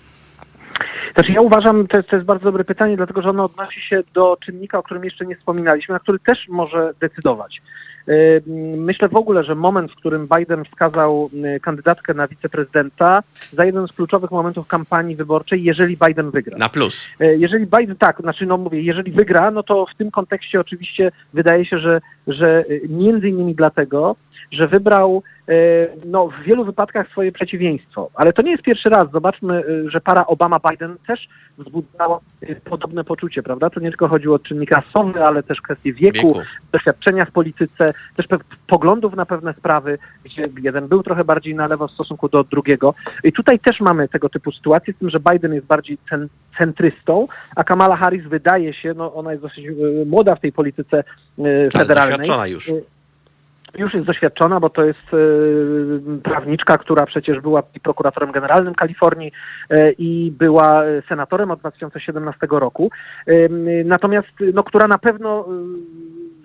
[SPEAKER 4] Znaczy ja uważam, to jest, to jest bardzo dobre pytanie, dlatego że ono odnosi się do czynnika, o którym jeszcze nie wspominaliśmy, na który też może decydować. Y, myślę w ogóle, że moment, w którym Biden wskazał y, kandydatkę na wiceprezydenta za jeden z kluczowych momentów kampanii wyborczej, jeżeli Biden wygra.
[SPEAKER 1] Na plus.
[SPEAKER 4] Y, jeżeli Biden, tak, znaczy no mówię, jeżeli wygra, no to w tym kontekście oczywiście wydaje się, że, że między innymi dlatego, że wybrał e, no, w wielu wypadkach swoje przeciwieństwo. Ale to nie jest pierwszy raz. Zobaczmy, e, że para Obama-Biden też wzbudzała e, podobne poczucie, prawda? To nie tylko chodziło o czynniki rasowe, ale też kwestie wieku, wieku, doświadczenia w polityce, też poglądów na pewne sprawy, gdzie jeden był trochę bardziej na lewo w stosunku do drugiego. I tutaj też mamy tego typu sytuację, z tym, że Biden jest bardziej centrystą, a Kamala Harris wydaje się, no ona jest dosyć młoda w tej polityce federalnej.
[SPEAKER 1] Tak, doświadczona już
[SPEAKER 4] już jest doświadczona, bo to jest e, prawniczka, która przecież była prokuratorem generalnym Kalifornii e, i była senatorem od 2017 roku. E, natomiast, no, która na pewno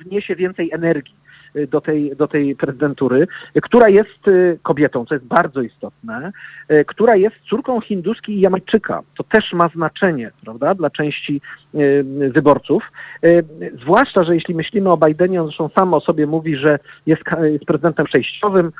[SPEAKER 4] wniesie więcej energii do tej, do tej prezydentury, która jest y, kobietą, co jest bardzo istotne, y, która jest córką hinduski i Jamajczyka. To też ma znaczenie, prawda, dla części y, wyborców. Zwłaszcza, że jeśli myślimy o Bidenie, on zresztą sam o sobie mówi, że jest, jest prezydentem przejściowym,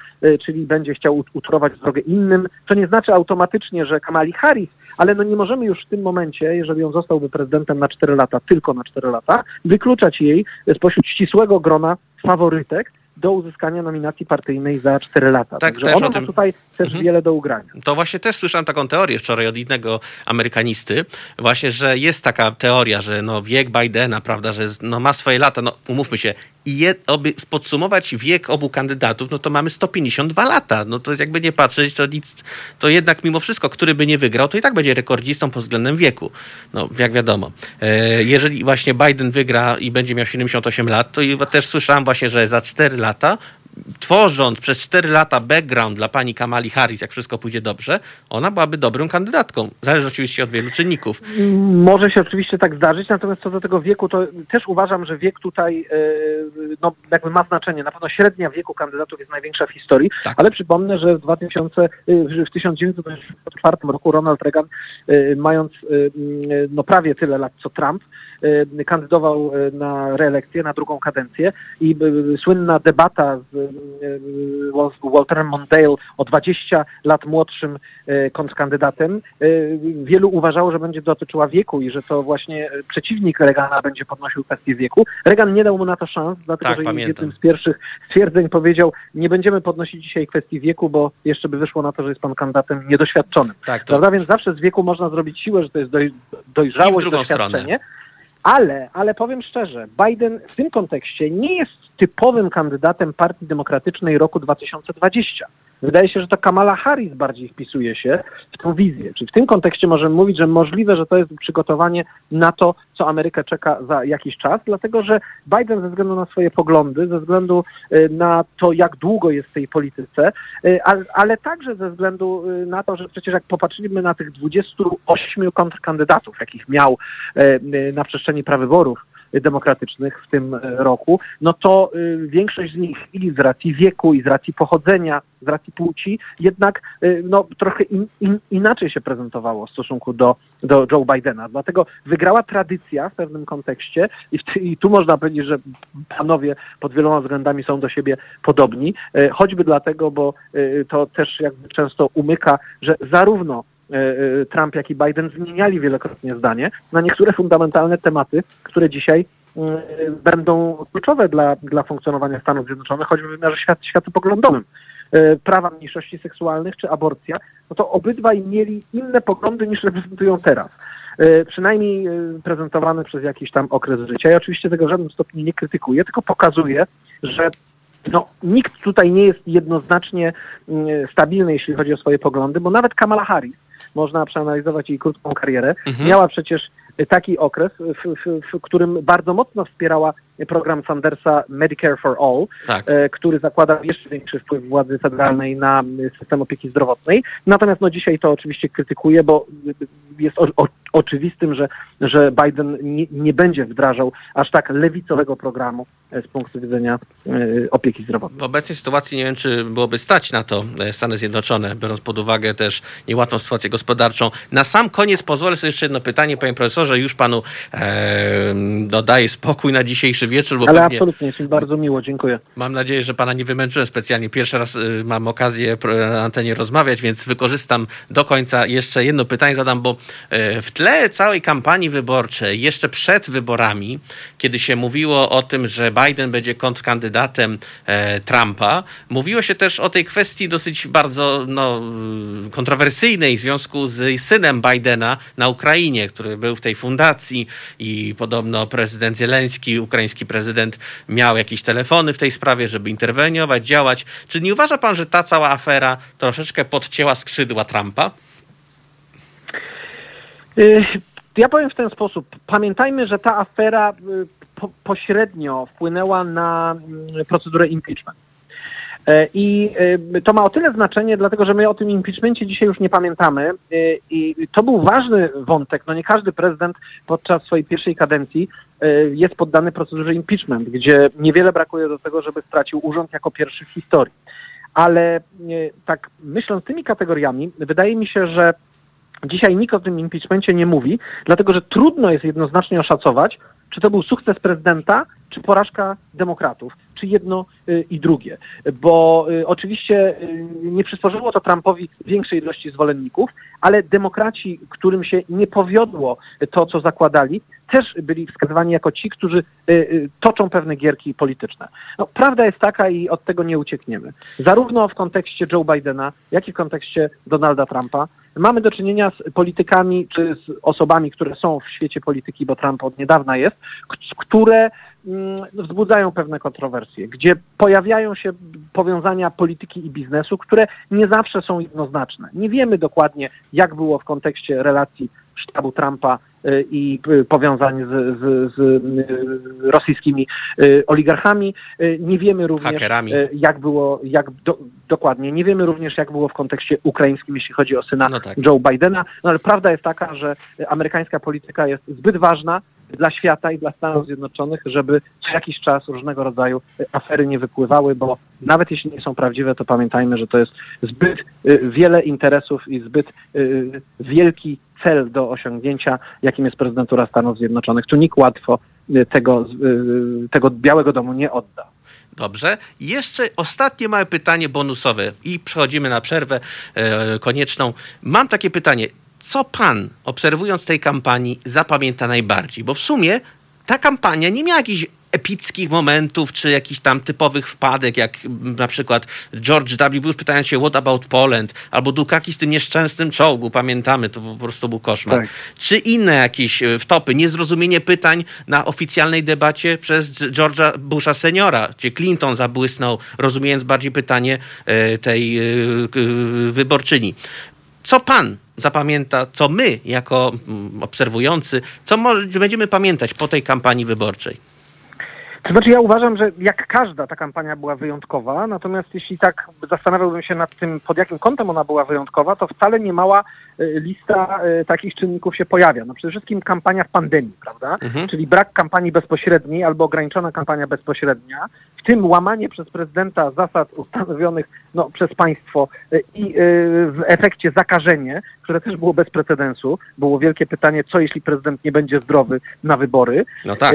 [SPEAKER 4] czyli będzie chciał utorować drogę innym, co nie znaczy automatycznie, że Kamali Harris ale no nie możemy już w tym momencie, jeżeli on zostałby prezydentem na 4 lata, tylko na 4 lata, wykluczać jej spośród ścisłego grona faworytek, do uzyskania nominacji partyjnej za 4 lata. Tak, Także ona tym... ma tutaj też mhm. wiele do ugrania.
[SPEAKER 1] To właśnie też słyszałem taką teorię wczoraj od innego amerykanisty, właśnie, że jest taka teoria, że no wiek Bidena, prawda, że no ma swoje lata, no umówmy się, i je, oby podsumować wiek obu kandydatów, no to mamy 152 lata. No to jest jakby nie patrzeć, to nic, to jednak mimo wszystko, który by nie wygrał, to i tak będzie rekordzistą pod względem wieku. No, jak wiadomo. E, jeżeli właśnie Biden wygra i będzie miał 78 lat, to też słyszałem właśnie, że za 4 lata tworząc przez 4 lata background dla pani Kamali Harris, jak wszystko pójdzie dobrze, ona byłaby dobrą kandydatką. Zależy oczywiście od wielu czynników.
[SPEAKER 4] Może się oczywiście tak zdarzyć, natomiast co do tego wieku, to też uważam, że wiek tutaj e, no, jakby ma znaczenie. Na pewno średnia wieku kandydatów jest największa w historii, tak. ale przypomnę, że w 2000, e, w 1994 roku Ronald Reagan, e, mając no, prawie tyle lat co Trump, kandydował y, na reelekcję, na drugą kadencję i y, słynna debata z Walterem Mondale o 20 lat młodszym kontrkandydatem. Wielu uważało, że będzie dotyczyła wieku i że to właśnie przeciwnik Reagana będzie podnosił kwestię wieku. Reagan nie dał mu na to szans, dlatego tak, że pamiętam. jednym z pierwszych stwierdzeń powiedział, nie będziemy podnosić dzisiaj kwestii wieku, bo jeszcze by wyszło na to, że jest pan kandydatem niedoświadczonym. Tak, to... Prawda? Więc zawsze z wieku można zrobić siłę, że to jest doj, dojrzałość, doświadczenie. Stronę. Ale, ale powiem szczerze, Biden w tym kontekście nie jest typowym kandydatem Partii Demokratycznej roku 2020. Wydaje się, że to Kamala Harris bardziej wpisuje się w tę wizję. Czyli w tym kontekście możemy mówić, że możliwe, że to jest przygotowanie na to, co Amerykę czeka za jakiś czas, dlatego że Biden ze względu na swoje poglądy, ze względu y, na to, jak długo jest w tej polityce, y, ale także ze względu y, na to, że przecież jak popatrzymy na tych 28 kontrkandydatów, jakich miał na przestrzeni prawyborów, demokratycznych w tym e, roku, no to y, większość z nich i z racji wieku, i z racji pochodzenia, z racji płci, jednak y, no, trochę in, in, inaczej się prezentowało w stosunku do, do Joe Bidena. Dlatego wygrała tradycja w pewnym kontekście i, i tu można powiedzieć, że panowie pod wieloma względami są do siebie podobni, e, choćby dlatego, bo e, to też jakby często umyka, że zarówno Trump, jak i Biden zmieniali wielokrotnie zdanie na niektóre fundamentalne tematy, które dzisiaj będą kluczowe dla, dla funkcjonowania Stanów Zjednoczonych, choćby w wymiarze świat, światopoglądowym. Prawa mniejszości seksualnych czy aborcja, no to obydwaj mieli inne poglądy niż reprezentują teraz. E, przynajmniej e, prezentowane przez jakiś tam okres życia. Ja oczywiście tego w żadnym stopniu nie krytykuję, tylko pokazuję, że no, nikt tutaj nie jest jednoznacznie mm, stabilny, jeśli chodzi o swoje poglądy, bo nawet Kamala Harris, można przeanalizować jej krótką karierę, mhm. miała przecież taki okres, w, w, w, którym bardzo mocno wspierała program Sandersa Medicare for All, tak. E, który zakłada jeszcze większy wpływ władzy federalnej na system opieki zdrowotnej. Natomiast no, dzisiaj to oczywiście krytykuje, bo jest o, o, oczywistym, że, że Biden nie, nie, będzie wdrażał aż tak lewicowego programu e, z punktu widzenia e, opieki zdrowotnej.
[SPEAKER 1] W obecnej sytuacji nie wiem, czy byłoby stać na to Stany Zjednoczone, biorąc pod uwagę też niełatwą sytuację gospodarczą. Na sam koniec pozwolę sobie jeszcze jedno pytanie, panie profesorze, już panu e, dodaję spokój na dzisiejszy wieczór.
[SPEAKER 4] Bo Ale pewnie... absolutnie, jest mi bardzo miło, dziękuję.
[SPEAKER 1] Mam nadzieję, że pana nie wymęczyłem specjalnie. Pierwszy raz y, mam okazję na antenie rozmawiać, więc wykorzystam do końca. Jeszcze jedno pytanie zadam, bo y, w tle całej kampanii wyborczej, jeszcze przed wyborami, kiedy się mówiło o tym, że Biden będzie kontrkandydatem e, Trumpa, mówiło się też o tej kwestii dosyć bardzo no, kontrowersyjnej w związku z synem Bidena na Ukrainie, który był w tej fundacji i podobno prezydent Zieleński, ukraiński amerykański prezydent miał jakieś telefony w tej sprawie, żeby interweniować, działać. Czy nie uważa pan, że ta cała afera troszeczkę podcięła skrzydła Trumpa?
[SPEAKER 4] Y, ja powiem w ten sposób. Pamiętajmy, że ta afera y, po, pośrednio wpłynęła na mm, procedurę impeachment. E, I e, to ma o tyle znaczenie, dlatego że my o tym impeachmencie dzisiaj już nie pamiętamy. E, I to był ważny wątek. No nie każdy prezydent podczas swojej pierwszej kadencji jest poddany procedurze impeachment, gdzie niewiele brakuje do tego, żeby stracił urząd jako pierwszy w historii. Ale tak myśląc tymi kategoriami, wydaje mi się, że Dzisiaj nikt o tym impeachmencie nie mówi, dlatego że trudno jest jednoznacznie oszacować, czy to był sukces prezydenta, czy porażka demokratów, czy jedno y, i drugie. Bo y, oczywiście y, nie przysporzyło to Trumpowi większej ilości zwolenników, ale demokraci, którym się nie powiodło to, co zakładali, też byli wskazywani jako ci, którzy toczą pewne gierki polityczne. No, prawda jest taka i od tego nie uciekniemy. Zarówno w kontekście Joe Bidena, jak i w kontekście Donalda Trumpa mamy do czynienia z politykami czy z osobami, które są w świecie polityki, bo Trump od niedawna jest, które mm, wzbudzają pewne kontrowersje, gdzie pojawiają się powiązania polityki i biznesu, które nie zawsze są jednoznaczne. Nie wiemy dokładnie, jak było w kontekście relacji sztabu Trumpa y, i y, powiązań z, z, z y, rosyjskimi oligarchami. Nie wiemy również, Hakerami. jak było, jak do, dokładnie, nie wiemy również, jak było w kontekście ukraińskim, jeśli chodzi o syna no tak. Joe Bidena. No ale prawda jest taka, że amerykańska polityka jest zbyt ważna, dla świata i dla Stanów Zjednoczonych, żeby co jakiś czas różnego rodzaju afery nie wypływały, bo nawet jeśli nie są prawdziwe, to pamiętajmy, że to jest zbyt wiele interesów i zbyt wielki cel do osiągnięcia, jakim jest prezydentura Stanów Zjednoczonych. Tu nikt łatwo y, tego, y, tego Białego Domu nie odda.
[SPEAKER 1] Dobrze. Jeszcze ostatnie małe pytanie bonusowe i przechodzimy na przerwę e, konieczną. Mam takie pytanie. Co pan, obserwując tej kampanii, zapamięta najbardziej? Bo w sumie ta kampania nie miała jakichś epickich momentów, czy jakichś tam typowych wpadek, jak na przykład George W. Bush pytając się what about Poland, albo Dukaki z tym nieszczęsnym czołgu, pamiętamy, to po prostu był koszmar. Tak. Czy inne jakieś e, wtopy, niezrozumienie pytań na oficjalnej debacie przez George'a Busha seniora, gdzie Clinton zabłysnął, rozumiejąc bardziej pytanie e, tej e, wyborczyni. Co pan zapamięta, co my jako mm, obserwujący, co będziemy pamiętać po tej kampanii wyborczej?
[SPEAKER 4] To znaczy ja uważam, że jak każda ta kampania była wyjątkowa, natomiast jeśli tak zastanawiałbym się nad tym, pod jakim kątem ona była wyjątkowa, to wcale nie mała lista y, takich czynników się pojawia. No przede wszystkim kampania w pandemii, prawda? Mhm. Czyli brak kampanii bezpośredniej albo ograniczona kampania bezpośrednia, w tym łamanie przez prezydenta zasad ustanowionych no, przez państwo i w efekcie zakażenie, które też było bez precedensu. Było wielkie pytanie, co jeśli prezydent nie będzie zdrowy na wybory.
[SPEAKER 1] No tak.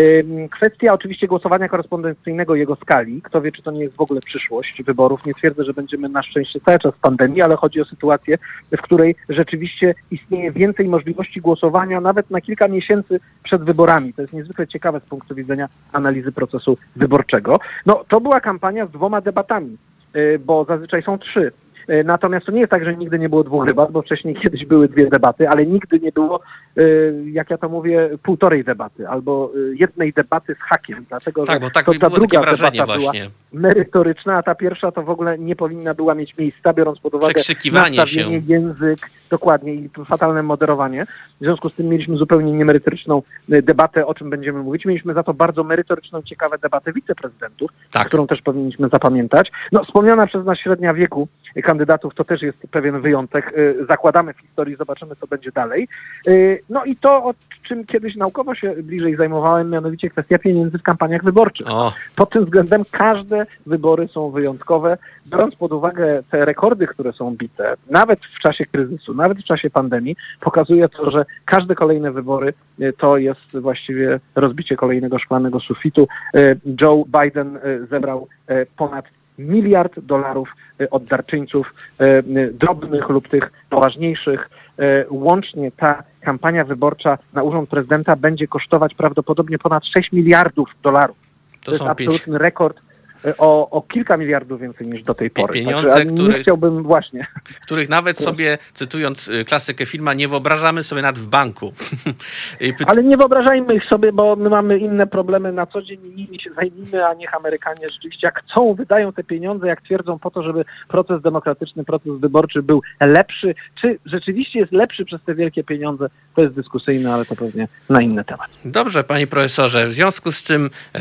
[SPEAKER 4] Kwestia oczywiście głosowania korespondencyjnego, jego skali. Kto wie, czy to nie jest w ogóle przyszłość wyborów. Nie twierdzę, że będziemy na szczęście cały czas w pandemii, ale chodzi o sytuację, w której rzeczywiście istnieje więcej możliwości głosowania nawet na kilka miesięcy przed wyborami. To jest niezwykle ciekawe z punktu widzenia analizy procesu wyborczego. No, to była kampania z dwoma debatami, y, bo zazwyczaj są trzy. Y, natomiast to nie jest tak, że nigdy nie było dwóch debat, bo wcześniej kiedyś były dwie debaty, ale nigdy nie było, y, jak ja to mówię, półtorej debaty albo jednej debaty z hakiem, dlatego
[SPEAKER 1] tak,
[SPEAKER 4] że
[SPEAKER 1] bo tak
[SPEAKER 4] to ta druga
[SPEAKER 1] debata
[SPEAKER 4] właśnie. była merytoryczna, a ta pierwsza to w ogóle nie powinna była mieć miejsca, biorąc pod uwagę nastawienie, się. język, Dokładnie i fatalne moderowanie. W związku z tym mieliśmy zupełnie niemerytoryczną y, debatę, o czym będziemy mówić. Mieliśmy za to bardzo merytoryczną, ciekawą debatę wiceprezydentów, tak. którą też powinniśmy zapamiętać. No, wspomniana przez nas średnia wieku kandydatów to też jest pewien wyjątek. Y, zakładamy w historii, zobaczymy, co będzie dalej. No i to, o czym kiedyś naukowo się bliżej zajmowałem, mianowicie kwestia pieniędzy w kampaniach wyborczych. O. Pod tym względem każde wybory są wyjątkowe. Biorąc pod uwagę te rekordy, które są bite, nawet w czasie kryzysu, nawet w czasie pandemii, pokazuje to, że każde kolejne wybory y, to jest właściwie rozbicie kolejnego szklanego sufitu. Y, Joe Biden y, zebrał ponad miliard dolarów od darczyńców drobnych lub tych poważniejszych. Łącznie ta kampania wyborcza na urząd prezydenta będzie kosztować prawdopodobnie ponad 6 miliardów dolarów. To, to jest absolutny rekord o, o kilka miliardów więcej niż do tej pory.
[SPEAKER 1] Pieniądze, Także, których,
[SPEAKER 4] chciałbym właśnie.
[SPEAKER 1] Których nawet sobie, cytując y, klasykę filma, nie wyobrażamy sobie nawet w banku.
[SPEAKER 4] Ale nie wyobrażajmy ich sobie, bo my mamy inne problemy na co dzień i nimi się zajmijmy, a niech Amerykanie rzeczywiście jak chcą, wydają te pieniądze, jak twierdzą po to, żeby proces demokratyczny, proces wyborczy był lepszy. Czy rzeczywiście jest lepszy przez te wielkie pieniądze, to jest dyskusyjne, ale to pewnie na inny temat.
[SPEAKER 1] Dobrze, panie profesorze. W związku z czym e,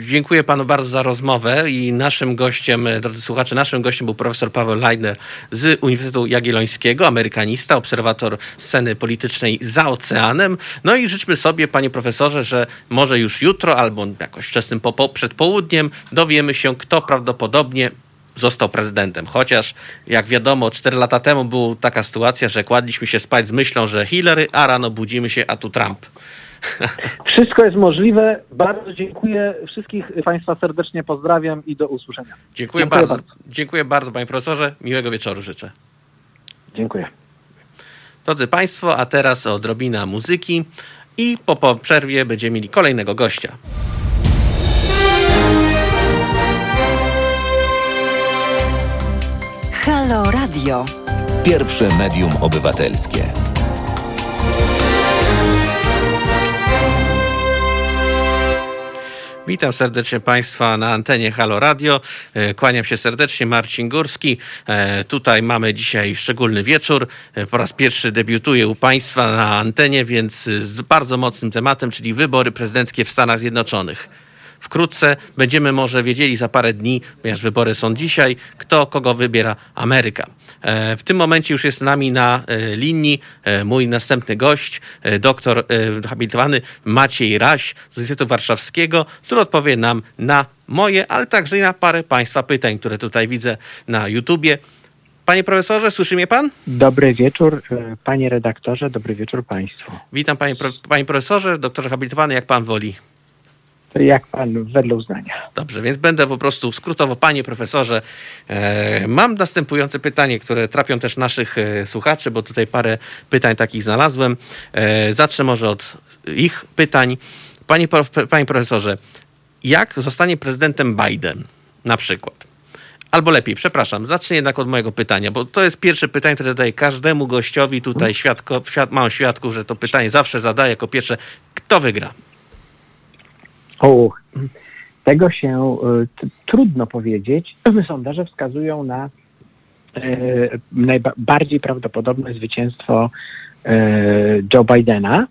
[SPEAKER 1] dziękuję panu bardzo za rozmowę i naszym gościem, e, drodzy słuchacze, naszym gościem był profesor Paweł Leitner z Uniwersytetu Jagiellońskiego, amerykanista, obserwator sceny politycznej za oceanem. No i życzmy sobie, panie profesorze, że może już jutro albo jakoś wczesnym po, przed południem dowiemy się, kto prawdopodobnie został prezydentem. Chociaż, jak wiadomo, 4 lata temu była taka sytuacja, że kładliśmy się spać z myślą, że Hillary, a rano budzimy się, a tu Trump.
[SPEAKER 4] Wszystko jest możliwe. Bardzo dziękuję. Wszystkich Państwa serdecznie pozdrawiam i do usłyszenia.
[SPEAKER 1] Dziękuję, dziękuję bardzo. bardzo. Dziękuję bardzo, Panie Profesorze. Miłego wieczoru życzę.
[SPEAKER 4] Dziękuję.
[SPEAKER 1] Drodzy Państwo, a teraz odrobina muzyki i po, po przerwie będziemy mieli kolejnego gościa.
[SPEAKER 3] Halo Radio. Pierwsze medium obywatelskie.
[SPEAKER 1] Witam serdecznie Państwa na antenie Halo Radio. E, kłaniam się serdecznie, Marcin Górski. E, tutaj mamy dzisiaj szczególny wieczór. E, po raz pierwszy debiutuję u Państwa na antenie, więc z bardzo mocnym tematem, czyli wybory prezydenckie w Stanach Zjednoczonych. Wkrótce będziemy może wiedzieli za parę dni, ponieważ wybory są dzisiaj, kto kogo wybiera Ameryka. E, w tym momencie już jest z nami na e, linii e, mój następny gość, doktor habilitowany Maciej Raś z Uniwersytetu Warszawskiego, który odpowie nam na moje, ale także i na parę Państwa pytań, które tutaj widzę na YouTubie. Panie profesorze, słyszy mnie pan?
[SPEAKER 2] Dobry wieczór, panie redaktorze, dobry wieczór państwu.
[SPEAKER 1] Witam panie, panie profesorze, doktorze habilitowany, jak pan woli
[SPEAKER 2] jak pan wedle uznania.
[SPEAKER 1] Dobrze, więc będę po prostu skrótowo, panie profesorze. E, mam następujące pytanie, które trafią też naszych e, słuchaczy, bo tutaj parę pytań takich znalazłem. E, zacznę może od ich pytań. Panie, panie profesorze, jak zostanie prezydentem Biden na przykład? Albo lepiej, przepraszam, zacznę jednak od mojego pytania, bo to jest pierwsze pytanie, które zadaję każdemu gościowi tutaj, świadko, świad, mam świadków, że to pytanie zawsze zadaję jako pierwsze. Kto wygra?
[SPEAKER 2] O, tego się y, trudno powiedzieć. Sondaże wskazują na y, najbardziej prawdopodobne zwycięstwo y, Joe Bidena.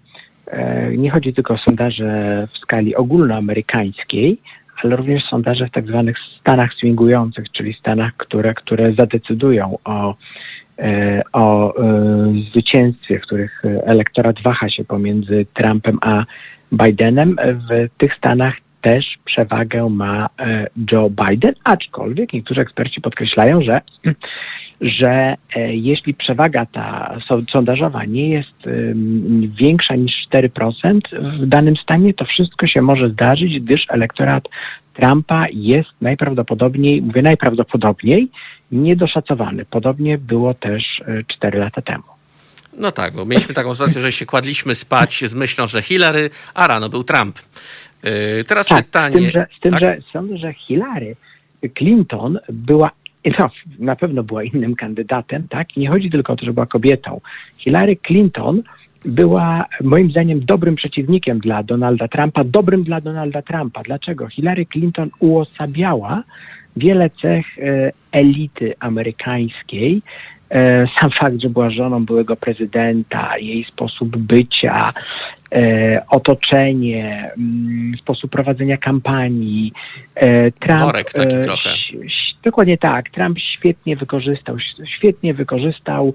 [SPEAKER 2] Nie chodzi tylko o sondaże w skali ogólnoamerykańskiej, ale również sondaże w tak zwanych stanach swingujących, czyli stanach, które, które zadecydują o, o zwycięstwie, w których elektorat waha się pomiędzy Trumpem a Bidenem. W tych stanach też przewagę ma e, Joe Biden, aczkolwiek niektórzy eksperci podkreślają, że że e, jeśli przewaga ta sondażowa nie jest większa niż 4% w danym stanie, to wszystko się może zdarzyć, gdyż elektorat Trumpa jest najprawdopodobniej, mówię najprawdopodobniej, niedoszacowany. Podobnie było też 4 lata temu.
[SPEAKER 1] No tak, bo mieliśmy taką sytuację, że się kładliśmy spać z myślą, że Hillary, a rano był Trump.
[SPEAKER 2] Yy, teraz tak, pytanie. Z tym, że, z tym, tak? że sądzę, że Hillary Clinton była no, na pewno była innym kandydatem, tak? I nie chodzi tylko o to, że była kobietą. Hillary Clinton była moim zdaniem dobrym przeciwnikiem dla Donalda Trumpa, dobrym dla Donalda Trumpa. Dlaczego? Hillary Clinton uosabiała wiele cech e, elity amerykańskiej, E, sam fakt, że była żoną byłego prezydenta, jej sposób bycia, e, otoczenie, mm, sposób prowadzenia kampanii.
[SPEAKER 1] Trump, Worek taki trochę.
[SPEAKER 2] Dokładnie tak. Trump świetnie wykorzystał, świetnie wykorzystał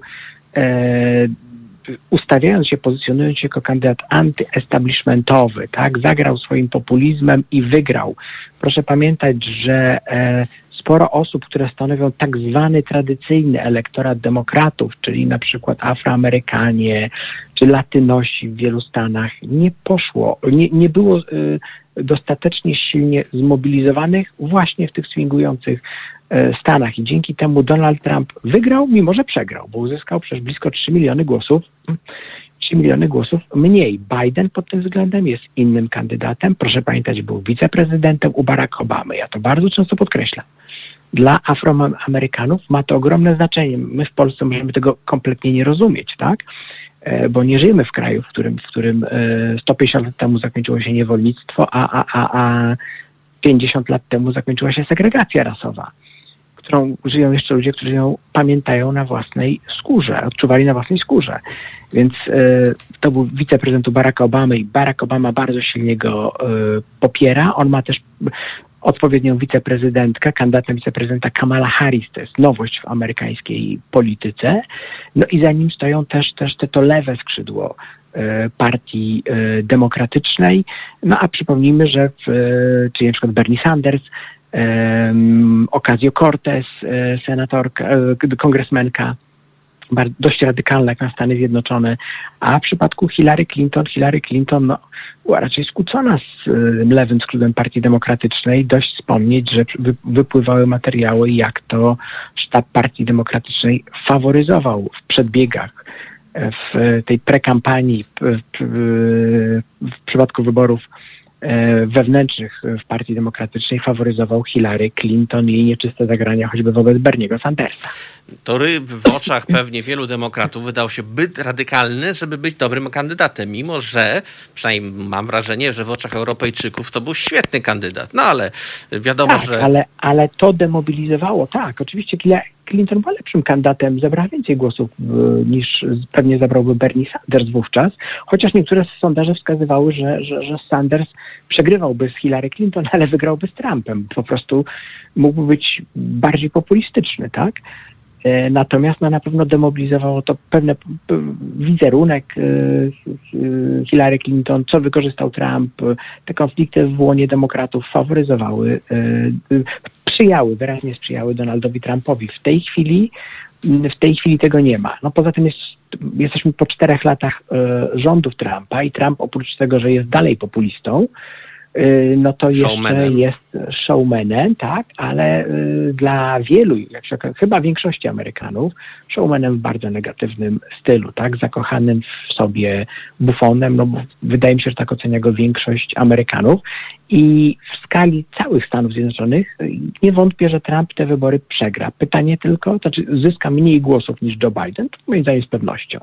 [SPEAKER 2] ustawiając się, pozycjonując się jako kandydat antyestablishmentowy, tak, zagrał swoim populizmem i wygrał. Proszę pamiętać, że sporo osób, które stanowią tak zwany tradycyjny elektorat demokratów, czyli na przykład Afroamerykanie czy Latynosi w wielu Stanach, nie poszło, nie, nie było y, dostatecznie silnie zmobilizowanych właśnie w tych swingujących Stanach. I dzięki temu Donald Trump wygrał, mimo że przegrał, bo uzyskał przecież blisko 3 miliony głosów. 3 miliony głosów mniej. Biden pod tym względem jest innym kandydatem. Proszę pamiętać, był wiceprezydentem u Barack Obamy. Ja to bardzo często podkreślam dla Afroamerykanów ma to ogromne znaczenie. My w Polsce możemy tego kompletnie nie rozumieć, tak? E, bo nie żyjemy w kraju, w którym, w którym 150 e, lat temu zakończyło się niewolnictwo, a, a, a, a 50 lat temu zakończyła się segregacja rasowa, którą żyją jeszcze ludzie, którzy ją pamiętają na własnej skórze, odczuwali na własnej skórze. Więc e, to był wiceprezydent Baracka Obamy i Barack Obama bardzo silnie go popiera. On ma też odpowiednią wiceprezydentkę, kandydatem wiceprezydenta Kamala Harris, to jest nowość w amerykańskiej polityce. No i za nim stoją też, też te to lewe skrzydło e, partii demokratycznej. No a przypomnijmy, że w, czyli na przykład Bernie Sanders, Ocasio-Cortez, senatorka, kongresmenka, dość radykalna jak na Stany Zjednoczone, a w przypadku Hillary Clinton, Hillary Clinton no, była raczej skłócona z y, lewym skrótem Partii Demokratycznej. Dość wspomnieć, że wypływały materiały, jak to sztab Partii Demokratycznej faworyzował w przedbiegach e, w tej prekampanii w, w, w przypadku wyborów E, wewnętrznych w Partii Demokratycznej faworyzował Hillary Clinton i jej nieczyste zagrania choćby wobec Berniego Sandersa.
[SPEAKER 1] To w oczach pewnie wielu demokratów wydał się byt radykalny, żeby być dobrym kandydatem, mimo że, przynajmniej mam wrażenie, że w oczach Europejczyków to był świetny kandydat. No ale wiadomo,
[SPEAKER 2] tak,
[SPEAKER 1] że...
[SPEAKER 2] Ale, ale to demobilizowało, tak. Oczywiście Clinton była lepszym kandydatem, zebrała więcej głosów e, niż pewnie zebrałby Bernie Sanders wówczas, chociaż niektóre sondaże wskazywały, że, że, że Sanders przegrywałby z Hillary Clinton, ale wygrałby z Trumpem. Po prostu mógłby być bardziej populistyczny, tak? E, natomiast no, na pewno demobilizowało to pewne wizerunek e, Hillary Clinton, co wykorzystał Trump. Te konflikty w łonie demokratów faworyzowały, sprzyjały, wyraźnie sprzyjały Donaldowi Trumpowi. W tej chwili, w tej chwili tego nie ma. No poza tym jest, jesteśmy po czterech latach e, rządów Trumpa i Trump oprócz tego, że jest dalej populistą, no to jeszcze jest showmanem, tak, ale y, dla wielu, jak się chyba większości Amerykanów, showmanem w bardzo negatywnym stylu, tak, zakochanym w sobie bufonem, no bo wydaje mi się, że tak ocenia go większość Amerykanów i w skali całych Stanów Zjednoczonych y, nie wątpię, że Trump te wybory przegra. Pytanie tylko, to znaczy zyska mniej głosów niż Joe Biden, to moim zdaniem z pewnością.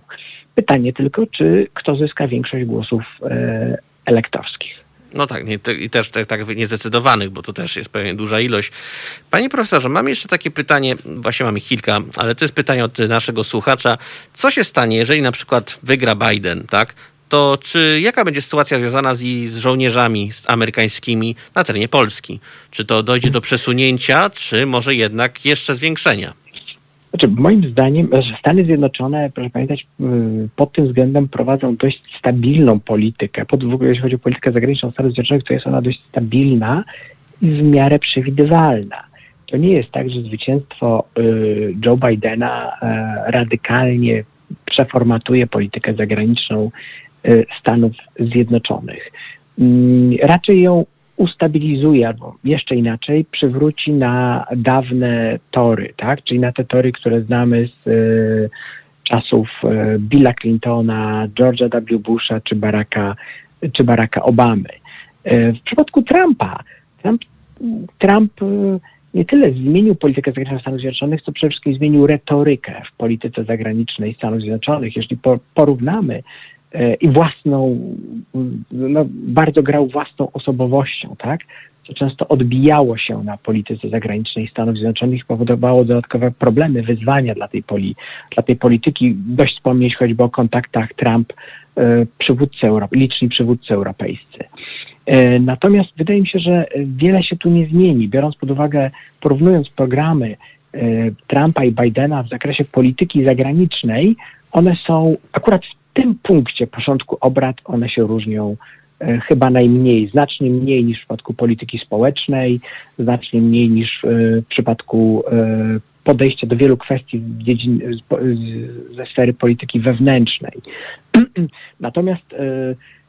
[SPEAKER 2] Pytanie tylko, czy kto zyska większość głosów e, elektorskich.
[SPEAKER 1] No tak, nie, te, i też tak, tak niezdecydowanych, bo to też jest pewnie duża ilość. Panie profesorze, mam jeszcze takie pytanie, właśnie mam ich kilka, ale to jest pytanie od naszego słuchacza. Co się stanie, jeżeli na przykład wygra Biden, tak? To czy jaka będzie sytuacja związana z, z żołnierzami amerykańskimi na terenie Polski? Czy to dojdzie do przesunięcia, czy może jednak jeszcze zwiększenia?
[SPEAKER 2] Znaczy, moim zdaniem, Stany Zjednoczone, proszę pamiętać, pod tym względem prowadzą dość stabilną politykę. Pod, w ogóle, jeśli chodzi o politykę zagraniczną Stanów Zjednoczonych, to jest ona dość stabilna i w miarę przewidywalna. To nie jest tak, że zwycięstwo y, Joe Bidena y, radykalnie przeformatuje politykę zagraniczną y, Stanów Zjednoczonych. Mm, raczej ją ustabilizuje, albo jeszcze inaczej, przywróci na dawne tory, tak? Czyli na te tory, które znamy z y, czasów y, Billa Clintona, George'a W. Busha czy Baracka, czy Baracka Obamy. Y, w przypadku Trumpa, Trump, Trump nie tyle zmienił politykę zagraniczną Stanów Zjednoczonych, co przede wszystkim zmienił retorykę w polityce zagranicznej Stanów Zjednoczonych. Jeśli porównamy E, i własną, no, bardzo grał własną osobowością, tak? Co często odbijało się na polityce zagranicznej Stanów Zjednoczonych powodowało dodatkowe problemy, wyzwania dla tej, poli, dla tej polityki. Dość wspomnieć choćby o kontaktach Trump, e, przywódcy liczni przywódcy europejscy. E, natomiast wydaje mi się, że wiele się tu nie zmieni, biorąc pod uwagę, porównując programy Trumpa i Bidena w zakresie polityki zagranicznej, one są akurat w tym punkcie porządku obrad one się różnią e, chyba najmniej, znacznie mniej niż w przypadku polityki społecznej, znacznie mniej niż e, w przypadku e, podejścia do wielu kwestii ze sfery polityki wewnętrznej. Natomiast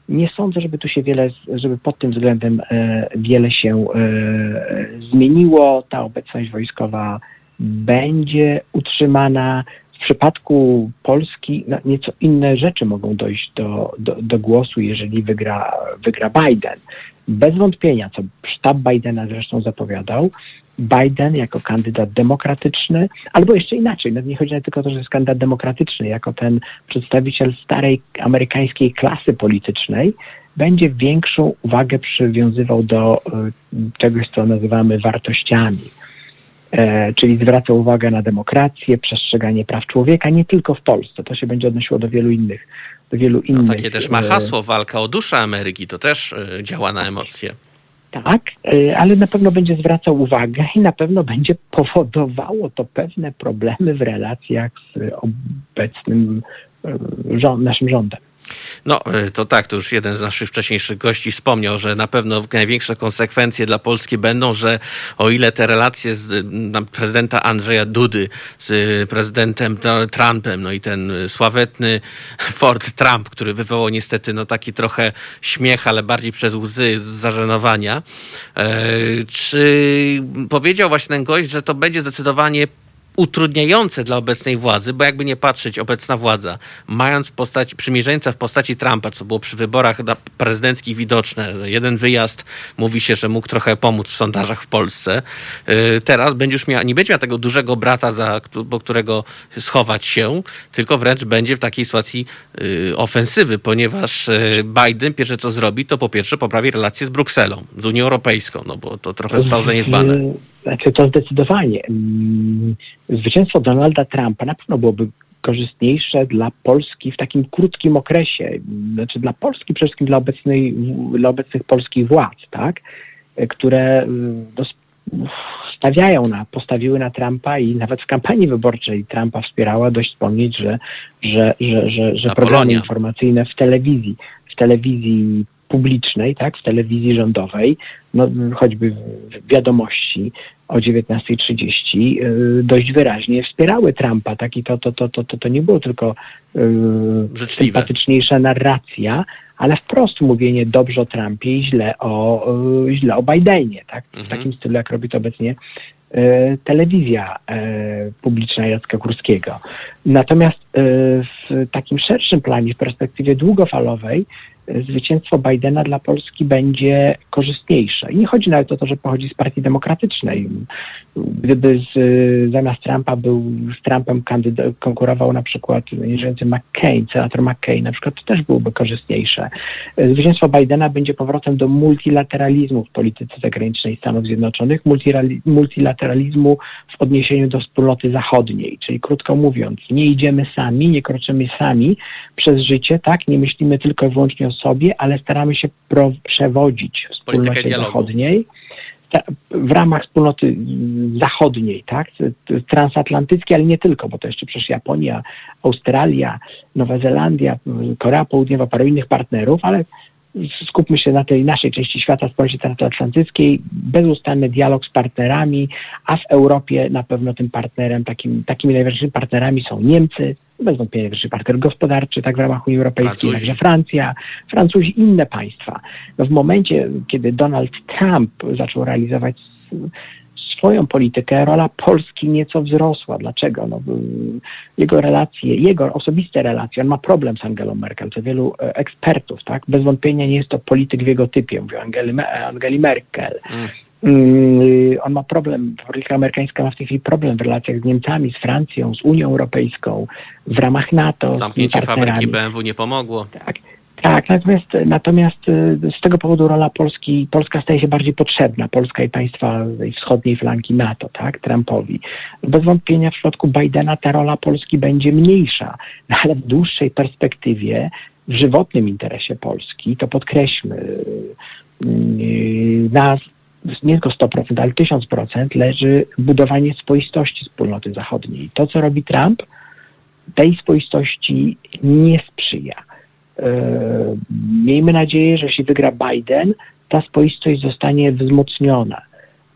[SPEAKER 2] nie sądzę, żeby tu się wiele, żeby pod tym względem wiele się zmieniło. Ta obecność wojskowa będzie utrzymana. W przypadku Polski nieco inne rzeczy mogą dojść do, do, do głosu, jeżeli wygra, wygra Biden. Bez wątpienia, co sztab Bidena zresztą zapowiadał, Biden jako kandydat demokratyczny, albo jeszcze inaczej, nie chodzi tylko o to, że jest kandydat demokratyczny, jako ten przedstawiciel starej amerykańskiej klasy politycznej, będzie większą uwagę przywiązywał do y, czegoś, co nazywamy wartościami czyli zwraca uwagę na demokrację, przestrzeganie praw człowieka, nie tylko w Polsce. To się będzie odnosiło do wielu innych. Do wielu innych
[SPEAKER 1] no, takie też ma e, hasło walka o duszę Ameryki, to też e, działa na emocje.
[SPEAKER 2] Tak, ale na pewno będzie zwracał uwagę i na pewno będzie powodowało to pewne problemy w relacjach z obecnym rząd, naszym rządem.
[SPEAKER 1] No, e, to tak, to już jeden z naszych wcześniejszych gości wspomniał, że na pewno największe konsekwencje dla Polski będą, że o ile te relacje z prezydenta Andrzeja Dudy z prezydentem Trumpem, no i ten sławetny Ford Trump, który wywołał niestety no taki trochę śmiech, ale bardziej przez łzy z zażenowania, e, czy powiedział właśnie ten gość, że to będzie zdecydowanie utrudniające dla obecnej władzy, bo jakby nie patrzeć, obecna władza, mając w postaci przymierzeńca w postaci Trumpa, co było przy wyborach prezydenckich widoczne, że jeden wyjazd mówi się, że mógł trochę pomóc w sondażach w Polsce, y, teraz będzie już miał, nie będzie miał tego dużego brata, za, po którego schować się, tylko wręcz będzie w takiej sytuacji y, ofensywy, ponieważ y, Biden pierwsze co zrobi, to po pierwsze poprawi relacje z Brukselą, z Unią Europejską, no bo to trochę zostało zaniedbane.
[SPEAKER 2] Znaczy to zdecydowanie. Mm, zwycięstwo Donalda Trumpa na pewno byłoby korzystniejsze dla Polski w takim krótkim okresie. Znaczy dla Polski, przede wszystkim dla, obecnej, dla obecnych polskich władz, tak? które no, stawiają na, postawiły na Trumpa i nawet w kampanii wyborczej Trumpa wspierała. Dość wspomnieć, że, że, że, że, że programy informacyjne w telewizji, w telewizji publicznej, tak, w telewizji rządowej, no, choćby wiadomości o 19.30 y, dość wyraźnie wspierały Trumpa, tak, i to, to, to, to, to nie było tylko yy, sympatyczniejsza narracja, ale wprost mówienie dobrze o Trumpie i źle o, yy, źle o Bidenie, tak, w mhm. takim stylu, jak robi to obecnie y, telewizja y, publiczna Jacka Kurskiego. Natomiast w takim szerszym planie, w perspektywie długofalowej, zwycięstwo Bidena dla Polski będzie korzystniejsze. I nie chodzi nawet o to, że pochodzi z Partii Demokratycznej. Gdyby z, zamiast Trumpa był z Trumpem konkurował na przykład nieżyjący McCain, senator McCain, na przykład to też byłoby korzystniejsze. Zwycięstwo Bidena będzie powrotem do multilateralizmu w polityce zagranicznej Stanów Zjednoczonych, multilateralizmu w odniesieniu do wspólnoty zachodniej, czyli krótko mówiąc, nie idziemy sami, nie kroczymy sami przez życie, tak, nie myślimy tylko i wyłącznie o sobie, ale staramy się pro, przewodzić wspólnocie zachodniej. W ramach wspólnoty zachodniej, tak, transatlantyckiej, ale nie tylko, bo to jeszcze przecież Japonia, Australia, Nowa Zelandia, Korea Południowa, paru innych partnerów, ale skupmy się na tej naszej części świata społeczności transatlantyckiej, bezustanny dialog z partnerami, a w Europie na pewno tym partnerem, takim, takimi najważniejszymi partnerami są Niemcy, bez wątpienia najważniejszy partner gospodarczy, tak w ramach Unii Europejskiej, także Francja, Francuzi, inne państwa. No w momencie, kiedy Donald Trump zaczął realizować swoją politykę, rola Polski nieco wzrosła. Dlaczego? No, jego relacje, jego osobiste relacje, on ma problem z Angelą Merkel, to wielu e, ekspertów, tak? Bez wątpienia nie jest to polityk w jego typie, mówię Angeli, Angeli Merkel. Mm. Mm. On ma problem, polityka amerykańska ma w tej chwili problem w relacjach z Niemcami, z Francją, z Unią Europejską, w ramach NATO.
[SPEAKER 1] Zamknięcie fabryki BMW nie pomogło.
[SPEAKER 2] Tak. Tak, natomiast, natomiast y, z tego powodu rola Polski, Polska staje się bardziej potrzebna, Polska i państwa wschodniej flanki NATO, tak, Trumpowi. Bez wątpienia w przypadku Bidena ta rola Polski będzie mniejsza, no ale w dłuższej perspektywie, w żywotnym interesie Polski, to podkreślmy, y, na nie tylko 100%, ale 1000% leży budowanie swoistości wspólnoty zachodniej. To, co robi Trump, tej swoistości nie sprzyja E, miejmy nadzieję, że jeśli wygra Biden, ta spoistość zostanie wzmocniona.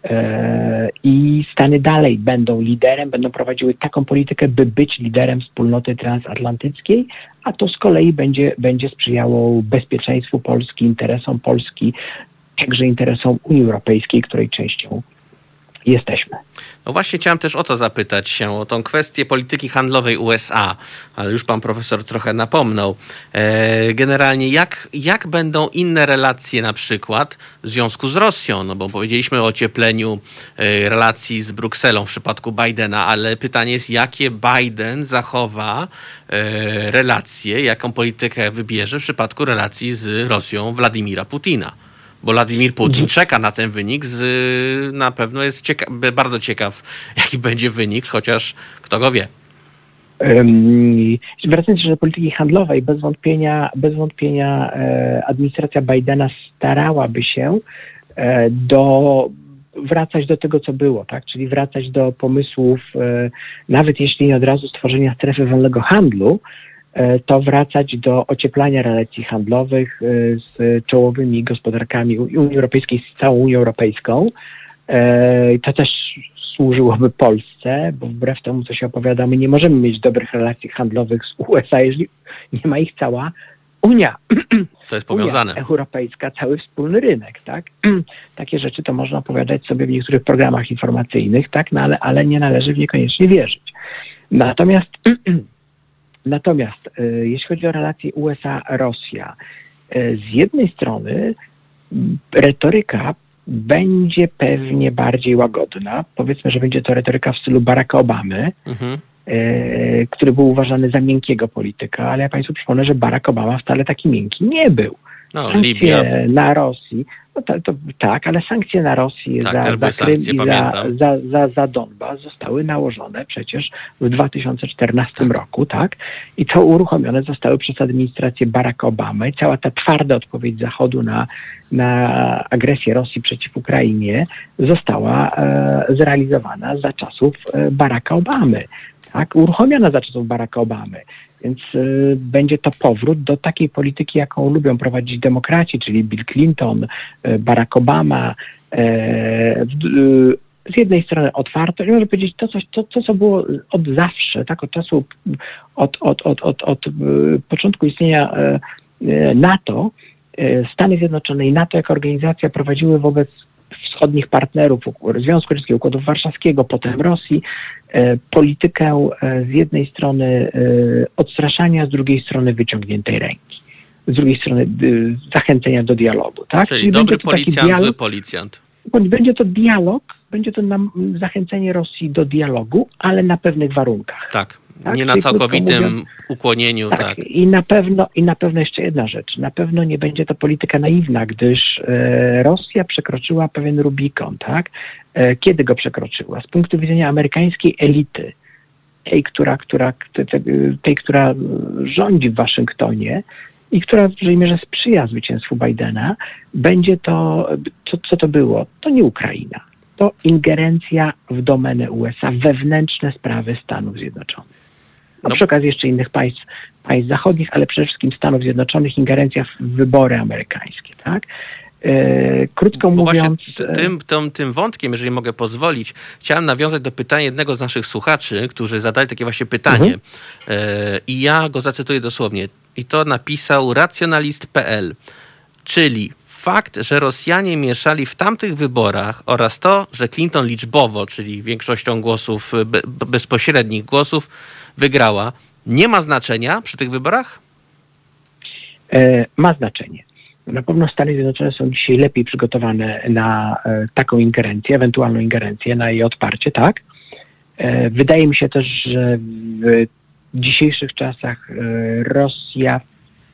[SPEAKER 2] E, I Stany dalej będą liderem, będą prowadziły taką politykę, by być liderem wspólnoty transatlantyckiej, a to z kolei będzie, będzie sprzyjało bezpieczeństwu Polski, interesom Polski, także interesom Unii Europejskiej, której częścią jesteśmy.
[SPEAKER 1] No właśnie chciałem też o to zapytać się, o tą kwestię polityki handlowej USA, ale już pan profesor trochę napomnął. E, generalnie jak, jak będą inne relacje na przykład w związku z Rosją? No bo powiedzieliśmy o ociepleniu e, relacji z Brukselą w przypadku Bidena, ale pytanie jest, jakie Biden zachowa e, relacje, jaką politykę wybierze w przypadku relacji z Rosją Władimira Putina? Bo Władimir Putin mhm. czeka na ten wynik. Z, na pewno jest cieka bardzo ciekaw, jaki będzie wynik, chociaż kto go wie.
[SPEAKER 2] Wracając do polityki handlowej, bez wątpienia, bez wątpienia e, administracja Bidena starałaby się e, do wracać do tego, co było, tak? Czyli wracać do pomysłów, e, nawet jeśli nie od razu stworzenia strefy wolnego handlu, to wracać do ocieplania relacji handlowych e, z czołowymi gospodarkami Unii Europejskiej, z całą Unią Europejską. E, to też służyłoby Polsce, bo wbrew temu, co się opowiada, my nie możemy mieć dobrych relacji handlowych z USA, jeżeli nie ma ich cała Unia.
[SPEAKER 1] To jest powiązane.
[SPEAKER 2] Unia Europejska, cały wspólny rynek, tak? Takie rzeczy to można opowiadać sobie w niektórych programach informacyjnych, tak? No ale, ale nie należy w nie koniecznie wierzyć. Natomiast Natomiast e, jeśli chodzi o relacje USA-Rosja, e, z jednej strony retoryka będzie pewnie bardziej łagodna. Powiedzmy, że będzie to retoryka w stylu Baracka Obamy, mhm. E, który był uważany za miękkiego polityka, ale ja Państwu przypomnę, że Barack Obama wcale taki miękki nie był.
[SPEAKER 1] No, Libia.
[SPEAKER 2] na Rosji no to, to, tak, ale sankcje na Rosję tak, za, za Krym i za, za, za, za Donbas zostały nałożone przecież w 2014 tak. roku, tak? I to uruchomione zostały przez administrację Baracka Obamy. Cała ta twarda odpowiedź Zachodu na, na agresję Rosji przeciw Ukrainie została e, zrealizowana za czasów e, Baracka Obamy. Tak, uruchomiona za czasów Baracka Obamy. Więc y, będzie to powrót do takiej polityki, jaką lubią prowadzić demokraci, czyli Bill Clinton, y, Barack Obama. Y, y z jednej strony otwarto, i można powiedzieć to, coś, to, to, co było od zawsze, tak, od czasu, od, od, od, od, od y, początku istnienia y, NATO, Stany Zjednoczone i NATO jako organizacja prowadziły wobec wschodnich partnerów Związku Radzieckiego, Układu Warszawskiego, potem Rosji, e, politykę e, z jednej strony e, odstraszania, z drugiej strony wyciągniętej ręki. Z drugiej strony zachęcenia do dialogu. Tak?
[SPEAKER 1] Czyli, Czyli dobry policjant, dialog, zły policjant.
[SPEAKER 2] Będzie to dialog, będzie to nam zachęcenie Rosji do dialogu, ale na pewnych warunkach.
[SPEAKER 1] Tak. Tak? Nie na całkowitym mówiąc, ukłonieniu, tak, tak.
[SPEAKER 2] I na pewno, i na pewno jeszcze jedna rzecz. Na pewno nie będzie to polityka naiwna, gdyż e, Rosja przekroczyła pewien Rubikon, tak? E, kiedy go przekroczyła? Z punktu widzenia amerykańskiej elity, tej, która, która, tej, tej, która rządzi w Waszyngtonie i która w dużej mierze sprzyja zwycięstwu Bidena, będzie to, co, co to było? To nie Ukraina to ingerencja w domenę USA, wewnętrzne sprawy Stanów Zjednoczonych. A no. przy okazji jeszcze innych państw, państw zachodnich, ale przede wszystkim Stanów Zjednoczonych, ingerencja w wybory amerykańskie, tak? E, krótko Bo mówiąc.
[SPEAKER 1] E, tym, tym, tym wątkiem, jeżeli mogę pozwolić, chciałem nawiązać do pytania jednego z naszych słuchaczy, którzy zadali takie właśnie pytanie. Mhm. E, I ja go zacytuję dosłownie. I to napisał racjonalist.pl. Czyli fakt, że Rosjanie mieszali w tamtych wyborach oraz to, że Clinton liczbowo, czyli większością głosów, bezpośrednich głosów, wygrała, nie ma znaczenia przy tych wyborach?
[SPEAKER 2] E, ma znaczenie. Na pewno Stany Zjednoczone są dzisiaj lepiej przygotowane na e, taką ingerencję, ewentualną ingerencję, na jej odparcie, tak. E, wydaje mi się też, że w dzisiejszych czasach e, Rosja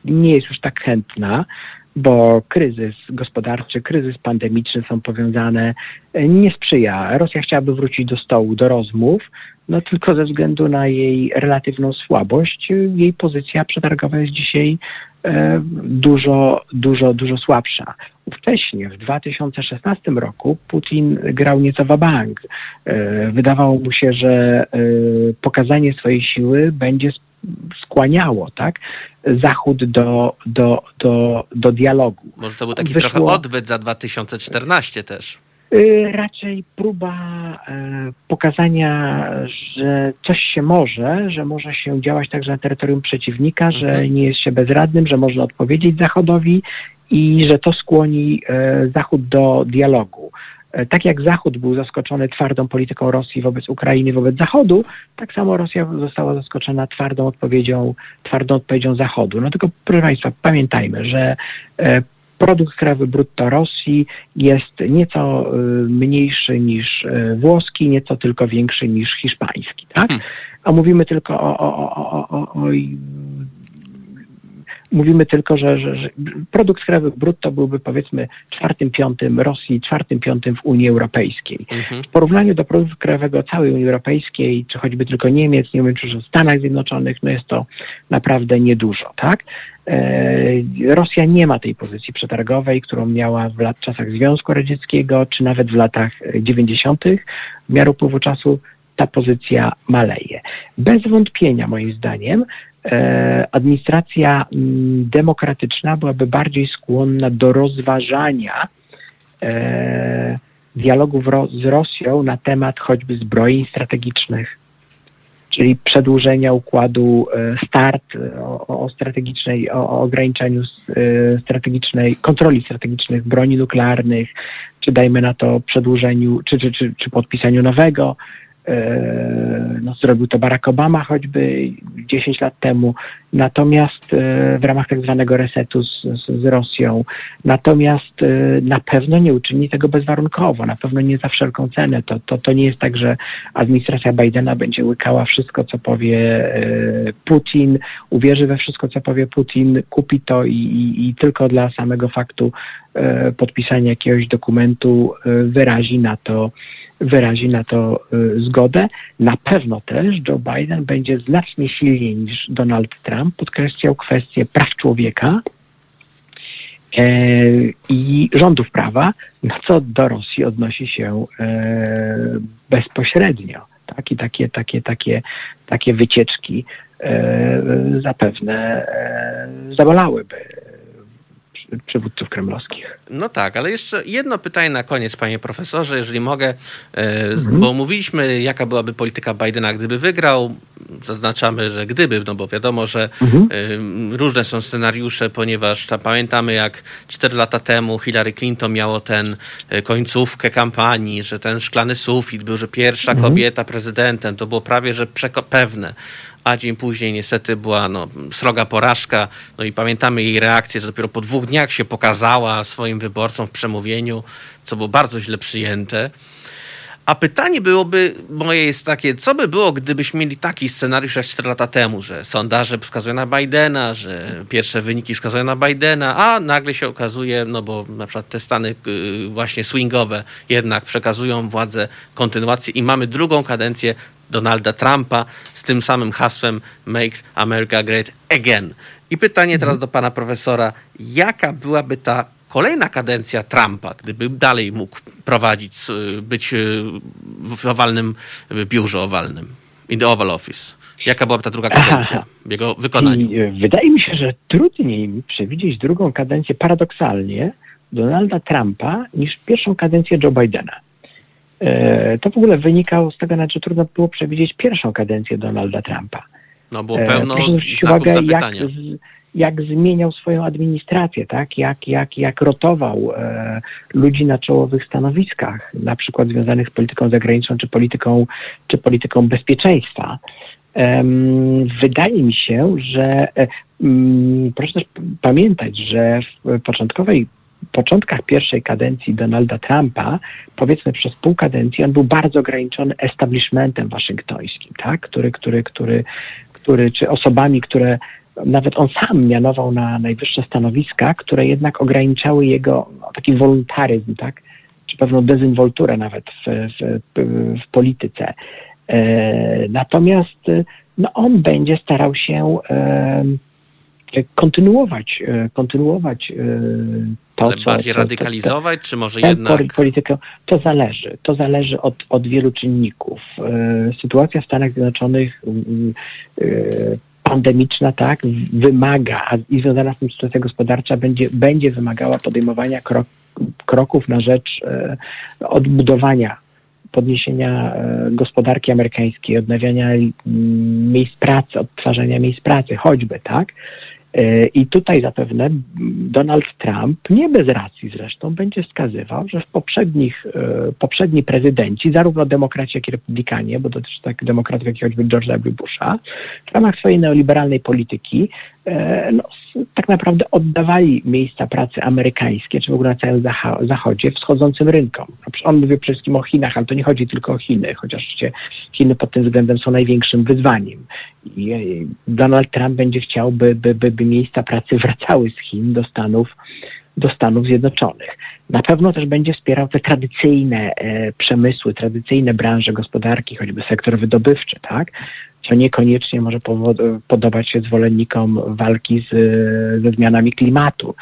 [SPEAKER 2] nie jest już tak chętna, bo kryzys gospodarczy, kryzys pandemiczny są powiązane, nie sprzyja. Rosja chciałaby wrócić do stołu, do rozmów, no tylko ze względu na jej relatywną słabość, jej pozycja przetargowa jest dzisiaj E, dużo, dużo, dużo słabsza. Wcześniej, w 2016 roku, Putin grał nieco wabank. E, wydawało mu się, że e, pokazanie swojej siły będzie skłaniało tak, Zachód do, do, do, do dialogu.
[SPEAKER 1] Może to był taki Wyszło... trochę odwet za 2014 też.
[SPEAKER 2] Y, raczej próba e, pokazania, że coś się może, że może się działać także na terytorium przeciwnika, że mhm. nie jest się bezradnym, że można odpowiedzieć Zachodowi i że to skłoni e, Zachód do dialogu. E, tak jak Zachód był zaskoczony twardą polityką Rosji wobec Ukrainy, wobec Zachodu, tak samo Rosja została zaskoczona twardą odpowiedzią, twardą odpowiedzią Zachodu. No tylko, proszę Państwa, pamiętajmy, że produkt krajowy brutto Rosji jest nieco y, mniejszy niż włoski, nieco tylko większy niż hiszpański. Tak? Hmm. A mówimy tylko o, o, o, o, o mówimy tylko, że, że, że, produkt krajowy brutto byłby powiedzmy czwartym, piątym Rosji, czwartym, piątym w Unii Europejskiej. Mhm. W porównaniu do produktu krajowego całej Unii Europejskiej, czy choćby tylko Niemiec, nie wiem, czy w Stanach Zjednoczonych, no jest to naprawdę niedużo, tak? E, Rosja nie ma tej pozycji przetargowej, którą miała w lat, czasach Związku Radzieckiego, czy nawet w latach 90. W miarę upływu czasu ta pozycja maleje. Bez wątpienia, moim zdaniem, administracja mm, demokratyczna byłaby bardziej skłonna do rozważania e, dialogów z Rosją na temat choćby zbrojeń strategicznych, czyli przedłużenia układu e, START e, o, o strategicznej, o, o ograniczeniu e, strategicznej, kontroli strategicznych broni nuklearnych, czy dajmy na to przedłużeniu, czy, czy, czy, czy podpisaniu nowego. E, no, zrobił to Barack Obama choćby 10 lat temu, natomiast e, w ramach tak zwanego resetu z, z, Rosją, natomiast e, na pewno nie uczyni tego bezwarunkowo, na pewno nie za wszelką cenę. To, to, to nie jest tak, że administracja Bidena będzie łykała wszystko, co powie Putin, uwierzy we wszystko, co powie Putin, kupi to i, i, i tylko dla samego faktu podpisania jakiegoś dokumentu wyrazi na to wyrazi na to y, zgodę. Na pewno też Joe Biden będzie znacznie silniej niż Donald Trump podkreślał kwestię praw człowieka e, i rządów prawa, na co do Rosji odnosi się e, bezpośrednio. Tak? I takie, takie, takie, takie wycieczki e, zapewne zabolałyby przywódców kremlowskich.
[SPEAKER 1] No tak, ale jeszcze jedno pytanie na koniec, panie profesorze, jeżeli mogę, e, mhm. bo mówiliśmy, jaka byłaby polityka Bidena, gdyby wygrał. Zaznaczamy, że gdyby, no bo wiadomo, że mhm. E, różne są scenariusze, ponieważ pamiętamy, jak cztery lata temu Hillary Clinton miało ten e, końcówkę kampanii, że ten szklany sufit był, że pierwsza mhm. kobieta prezydentem, to było prawie, że pewne a dzień później niestety była no, sroga porażka. No i pamiętamy jej reakcję, że dopiero po dwóch dniach się pokazała swoim wyborcom w przemówieniu, co było bardzo źle przyjęte. A pytanie byłoby moje jest takie, co by było, gdybyśmy mieli taki scenariusz jak 4 lata temu, że sondaże wskazują na Bidena, że pierwsze wyniki wskazują na Bidena, a nagle się okazuje, no bo na przykład te stany y, właśnie swingowe jednak przekazują władzę kontynuację i mamy drugą kadencję Donalda Trumpa z tym samym hasłem Make America Great Again. I pytanie teraz mhm. do pana profesora, jaka byłaby ta kolejna kadencja Trumpa, gdyby dalej mógł prowadzić, być w owalnym biurze owalnym, in the Oval Office? Jaka byłaby ta druga kadencja Aha. w jego wykonaniu?
[SPEAKER 2] I wydaje mi się, że trudniej mi przewidzieć drugą kadencję paradoksalnie Donalda Trumpa niż pierwszą kadencję Joe Bidena. E, to w ogóle wynikało z tego, że trudno było przewidzieć pierwszą kadencję Donalda Trumpa.
[SPEAKER 1] No było pełno Proszę zwrócić uwagę,
[SPEAKER 2] jak, jak zmieniał swoją administrację, tak? jak, jak, jak rotował e, ludzi na czołowych stanowiskach, na przykład związanych z polityką zagraniczną czy polityką, czy polityką bezpieczeństwa. Wydaje mi się, że mm, proszę też pamiętać, że w początkowej początkach pierwszej kadencji Donalda Trumpa, powiedzmy przez pół kadencji, on był bardzo ograniczony establishmentem waszyngtońskim, tak? który, który, który, który, czy osobami, które nawet on sam mianował na najwyższe stanowiska, które jednak ograniczały jego no, taki wolontaryzm, tak? czy pewną dezynwolturę nawet w, w, w polityce. E, natomiast no, on będzie starał się kontynuować, e, kontynuować
[SPEAKER 1] to, Ale co, bardziej to, radykalizować, to, czy może jednak...
[SPEAKER 2] Politykę, to zależy. To zależy od, od wielu czynników. Sytuacja w Stanach Zjednoczonych pandemiczna, tak, wymaga, a i związana z tym sytuacja gospodarcza będzie, będzie wymagała podejmowania krok, kroków na rzecz odbudowania podniesienia e, gospodarki amerykańskiej, odnawiania miejsc pracy, odtwarzania miejsc pracy, choćby, tak? E, I tutaj zapewne Donald Trump, nie bez racji zresztą, będzie wskazywał, że w poprzednich, e, poprzedni prezydenci, zarówno demokraci, jak i republikanie, bo dotyczy tak demokratów, jak i choćby George W. Busha, w ramach swojej neoliberalnej polityki no, tak naprawdę oddawali miejsca pracy amerykańskie, czy w ogóle na całym zachodzie, wschodzącym rynkom. On mówi przede wszystkim o Chinach, ale to nie chodzi tylko o Chiny, chociaż Chiny pod tym względem są największym wyzwaniem. E, Donald Trump będzie chciał, by, by, by, by miejsca pracy wracały z Chin do Stanów, do Stanów Zjednoczonych. Na pewno też będzie wspierał te tradycyjne e, przemysły, tradycyjne branże gospodarki, choćby sektor wydobywczy, tak? Co niekoniecznie może podobać się zwolennikom walki z, ze zmianami klimatu.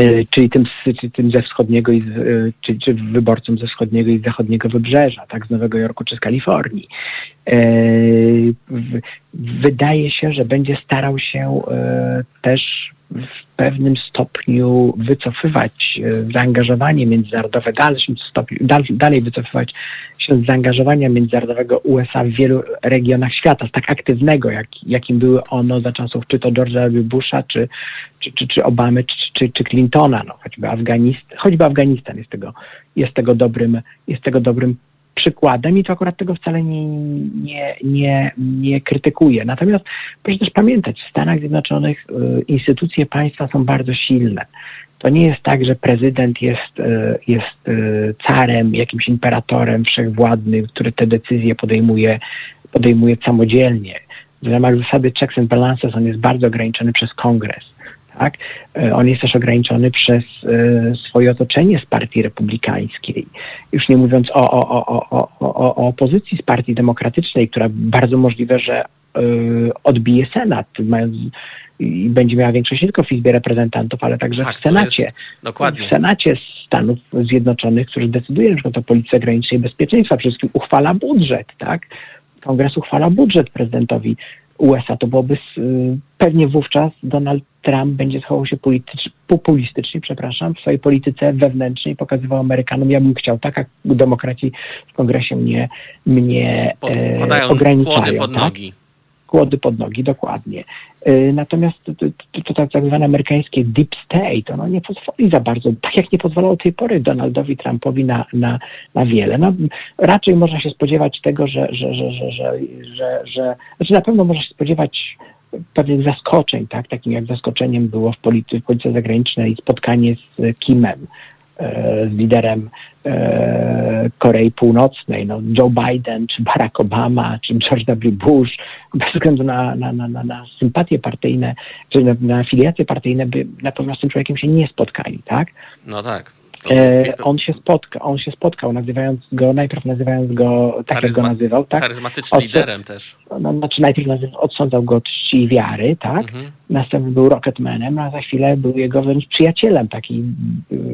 [SPEAKER 2] Y, czyli tym, czy tym ze wschodniego, i z, y, czy, czy wyborcom ze wschodniego i zachodniego wybrzeża, tak, z Nowego Jorku czy z Kalifornii. Y, wydaje się, że będzie starał się też w pewnym stopniu wycofywać zaangażowanie międzynarodowe, dalszym stopniu, dalej wycofywać się z zaangażowania międzynarodowego USA w wielu regionach świata, tak aktywnego, jak, jakim były ono za czasów czy to George'a W. Busha, czy, czy, czy, czy Obamy, czy, czy, czy Clintona, no, choćby, Afganistan, choćby Afganistan jest tego, jest tego dobrym, jest tego dobrym przykładem i to akurat tego wcale nie, nie, nie, nie krytykuje. Natomiast proszę też pamiętać, w Stanach Zjednoczonych y, instytucje państwa są bardzo silne. To nie jest tak, że prezydent jest, y, jest y, carem, jakimś imperatorem wszechwładnym, który te decyzje podejmuje, podejmuje samodzielnie. W ramach zasady checks and balances on jest bardzo ograniczony przez kongres tak? E, on jest też ograniczony przez e, swoje otoczenie z partii republikańskiej. Już nie mówiąc o, o, o, o, o, o opozycji z partii demokratycznej, która bardzo możliwe, że e, odbije Senat, mając i będzie miała większość nie tylko w Izbie Reprezentantów, ale także tak, w Senacie.
[SPEAKER 1] dokładnie.
[SPEAKER 2] W Senacie Stanów Zjednoczonych, który decyduje na przykład o polityce zagranicznej i bezpieczeństwa, przede wszystkim uchwala budżet, tak? Kongres uchwala budżet prezydentowi USA. To byłoby pewnie wówczas Donald Trump będzie zachował się populistycznie, przepraszam, w swojej polityce wewnętrznej, pokazywał Amerykanom, ja bym chciał, tak jak demokraci w kongresie mnie, mnie
[SPEAKER 1] e, ograniczają. Pod tak?
[SPEAKER 2] Kłody pod nogi, dokładnie. E, natomiast to, to, to, tak zwane amerykańskie deep state, ono nie pozwoli za bardzo, tak jak nie pozwalało do tej pory Donaldowi Trumpowi na, na, na wiele. No, raczej można się spodziewać tego, że, że, że, że, że, że, że znaczy na pewno można się spodziewać pewnych zaskoczeń, tak? Takim jak zaskoczeniem było w, polity, w polityce zagranicznej spotkanie z Kimem, z liderem e, Korei Północnej, no Joe Biden, czy Barack Obama, czy George W. Bush, bez względu na, na, na, na, na sympatie partyjne, czy na, na afiliacje partyjne, by na pewno z tym człowiekiem się nie spotkali, tak?
[SPEAKER 1] No tak.
[SPEAKER 2] E, on się spotka, on się spotkał, nazywając go, najpierw nazywając go tak, jak go nazywał, tak?
[SPEAKER 1] Charyzmatycznym liderem też.
[SPEAKER 2] No, znaczy najpierw nazyw, odsądzał go czci i wiary, tak? Mhm. Następnie był Rocketmanem, a za chwilę był jego wręcz przyjacielem, takim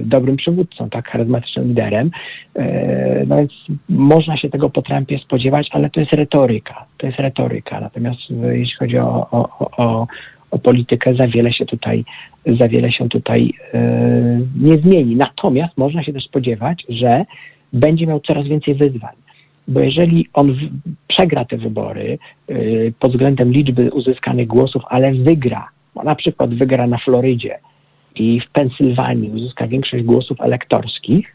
[SPEAKER 2] dobrym przywódcą, tak? Charyzmatycznym liderem. E, no więc można się tego po Trumpie spodziewać, ale to jest retoryka. To jest retoryka. Natomiast e, jeśli chodzi o, o, o, o politykę, za wiele się tutaj za wiele się tutaj e, nie zmieni. Natomiast można się też spodziewać, że będzie miał coraz więcej wyzwań. Bo jeżeli on przegra te wybory y, pod względem liczby uzyskanych głosów, ale wygra, bo na przykład wygra na Florydzie i w Pensylwanii uzyska większość głosów elektorskich,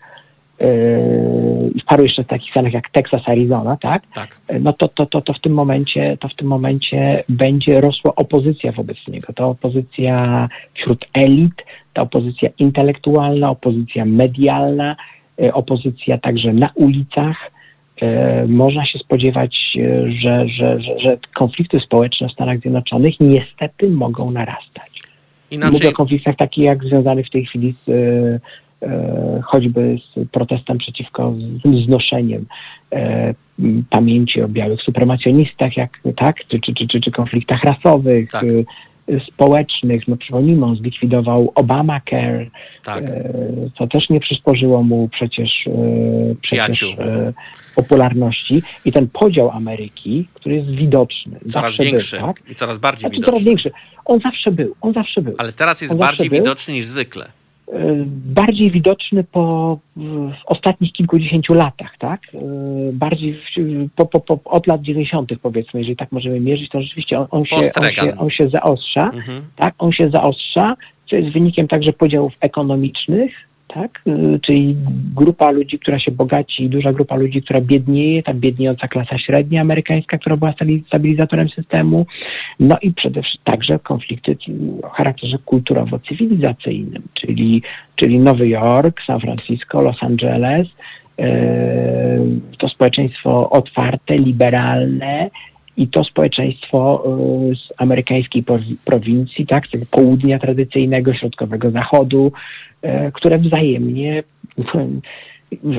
[SPEAKER 2] w paru jeszcze takich stanach jak Texas, Arizona, tak? tak. No to, to, to, to, w tym momencie, to w tym momencie będzie rosła opozycja wobec niego. To opozycja wśród elit, ta opozycja intelektualna, opozycja medialna, e, opozycja także na ulicach. Można się spodziewać, że, że, że, że konflikty społeczne w Stanach Zjednoczonych niestety mogą narastać. Inaczej... Mówię o konfliktach takich jak związanych w tej chwili z choćby z protestem przeciwko znoszeniem e, pamięci o białych supremacjonistach, jak, tak, czy, czy, czy, czy konfliktach rasowych, tak. E, społecznych. No przypomnijmy, on zlikwidował Obamacare, tak. co też nie przysporzyło mu przecież, przecież popularności. I ten podział Ameryki, który jest widoczny.
[SPEAKER 1] Coraz większy
[SPEAKER 2] był, tak?
[SPEAKER 1] i coraz bardziej znaczy, widoczny.
[SPEAKER 2] Coraz większy. On zawsze był, on zawsze był.
[SPEAKER 1] Ale teraz jest on bardziej widoczny niż zwykle
[SPEAKER 2] bardziej widoczny po w ostatnich kilkudziesięciu latach, tak? Bardziej w, po, po, po, od lat 90. powiedzmy, jeżeli tak możemy mierzyć, to rzeczywiście on, on się, on, się, on się zaostrza, mhm. tak? On się zaostrza, co jest wynikiem także podziałów ekonomicznych, tak? Y, czyli grupa ludzi, która się bogaci, duża grupa ludzi, która biednieje, ta biedniejąca klasa średnia amerykańska, która była stabilizatorem systemu, no i przede wszystkim także konflikty o charakterze kulturowo-cywilizacyjnym, czyli, czyli Nowy Jork, San Francisco, Los Angeles, y, to społeczeństwo otwarte, liberalne, i to społeczeństwo y, z amerykańskiej prowincji, tak, z południa tradycyjnego, środkowego zachodu, które wzajemnie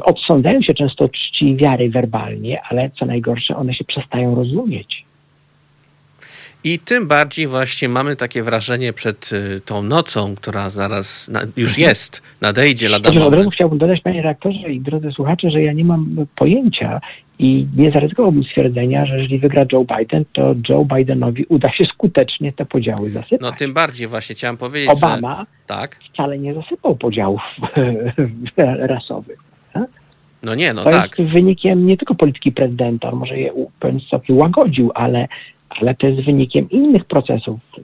[SPEAKER 2] odsądzają się często czci wiary werbalnie, ale co najgorsze, one się przestają rozumieć.
[SPEAKER 1] I tym bardziej właśnie mamy takie wrażenie przed y, tą nocą, która zaraz na, już jest, nadejdzie lada.
[SPEAKER 2] Od razu chciałbym dodać, panie redaktorze i drodzy słuchacze, że ja nie mam pojęcia i nie zaryzykowałbym stwierdzenia, że jeżeli wygra Joe Biden, to Joe Bidenowi uda się skutecznie te podziały zasypać.
[SPEAKER 1] No tym bardziej właśnie chciałem powiedzieć,
[SPEAKER 2] Obama
[SPEAKER 1] że... tak?
[SPEAKER 2] wcale nie zasypał podziałów rasowych. Tak?
[SPEAKER 1] No nie, no
[SPEAKER 2] to
[SPEAKER 1] tak.
[SPEAKER 2] jest wynikiem nie tylko polityki prezydenta, on może je w pewien stopniu łagodził, ale ale to jest wynikiem innych procesów, y,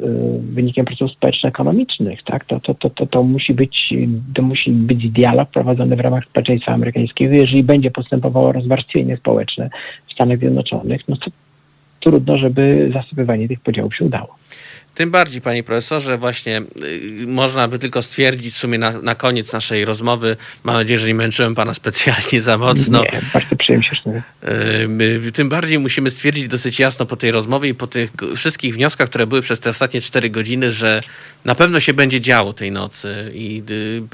[SPEAKER 2] wynikiem procesów społeczno-ekonomicznych, tak? To, to, to, to, to, musi być, to musi być dialog prowadzony w ramach społeczeństwa amerykańskiego. Jeżeli będzie postępowało rozwarstwienie społeczne w Stanach Zjednoczonych, no to trudno, żeby zasypywanie tych podziałów się udało.
[SPEAKER 1] Tym bardziej, panie profesorze, właśnie y, można by tylko stwierdzić w sumie na, na koniec naszej rozmowy, mam nadzieję, że nie męczyłem pana specjalnie za mocno.
[SPEAKER 2] Nie, bardzo przyjemnie się
[SPEAKER 1] y, Tym bardziej musimy stwierdzić dosyć jasno po tej rozmowie i po tych wszystkich wnioskach, które były przez te ostatnie cztery godziny, że na pewno się będzie działo tej nocy i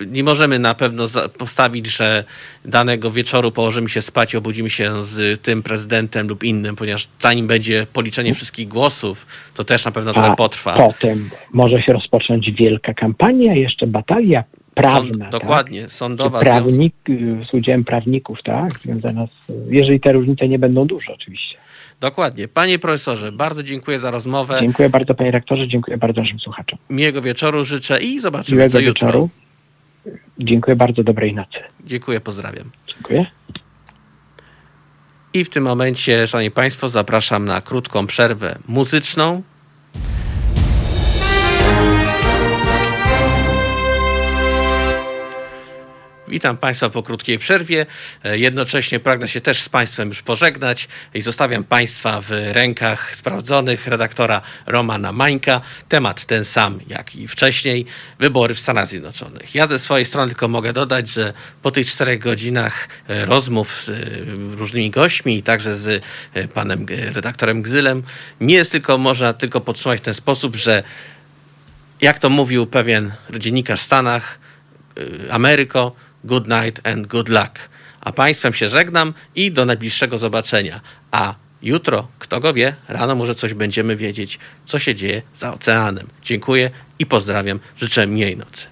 [SPEAKER 1] y, nie możemy na pewno postawić, że danego wieczoru położymy się spać i obudzimy się z tym prezydentem lub innym, ponieważ zanim będzie policzenie wszystkich głosów, to też na pewno trochę potrwa.
[SPEAKER 2] Potem może się rozpocząć wielka kampania, jeszcze batalia prawna. Sąd,
[SPEAKER 1] tak? dokładnie, tak? sądowa.
[SPEAKER 2] Prawnik, z udziałem prawników, tak, związana z, jeżeli te różnice nie będą duże oczywiście.
[SPEAKER 1] Dokładnie. Panie profesorze, bardzo dziękuję za rozmowę.
[SPEAKER 2] Dziękuję bardzo panie rektorze, dziękuję bardzo naszym słuchaczom.
[SPEAKER 1] Miłego wieczoru życzę i zobaczymy Miłego co
[SPEAKER 2] wieczoru. jutro. Dziękuję bardzo, dobrej nocy.
[SPEAKER 1] Dziękuję, pozdrawiam.
[SPEAKER 2] Dziękuję.
[SPEAKER 1] I w tym momencie, szanowni państwo, zapraszam na krótką przerwę muzyczną. Witam Państwa po krótkiej przerwie. E, jednocześnie pragnę się też z Państwem już pożegnać i zostawiam Państwa w rękach sprawdzonych redaktora Romana Mańka. Temat ten sam jak i wcześniej. Wybory w Stanach Zjednoczonych. Ja ze swojej strony tylko mogę dodać, że po tych czterech godzinach e, rozmów z e, różnymi gośćmi i także z panem redaktorem Gzylem nie jest tylko, można tylko podsumować w ten sposób, że jak to mówił pewien dziennikarz w Stanach, Ameryko, good night and good luck. A Państwem się żegnam i do najbliższego zobaczenia. A jutro, kto go wie, rano może coś będziemy wiedzieć, co się dzieje za oceanem. Dziękuję i pozdrawiam. Życzę miłej nocy.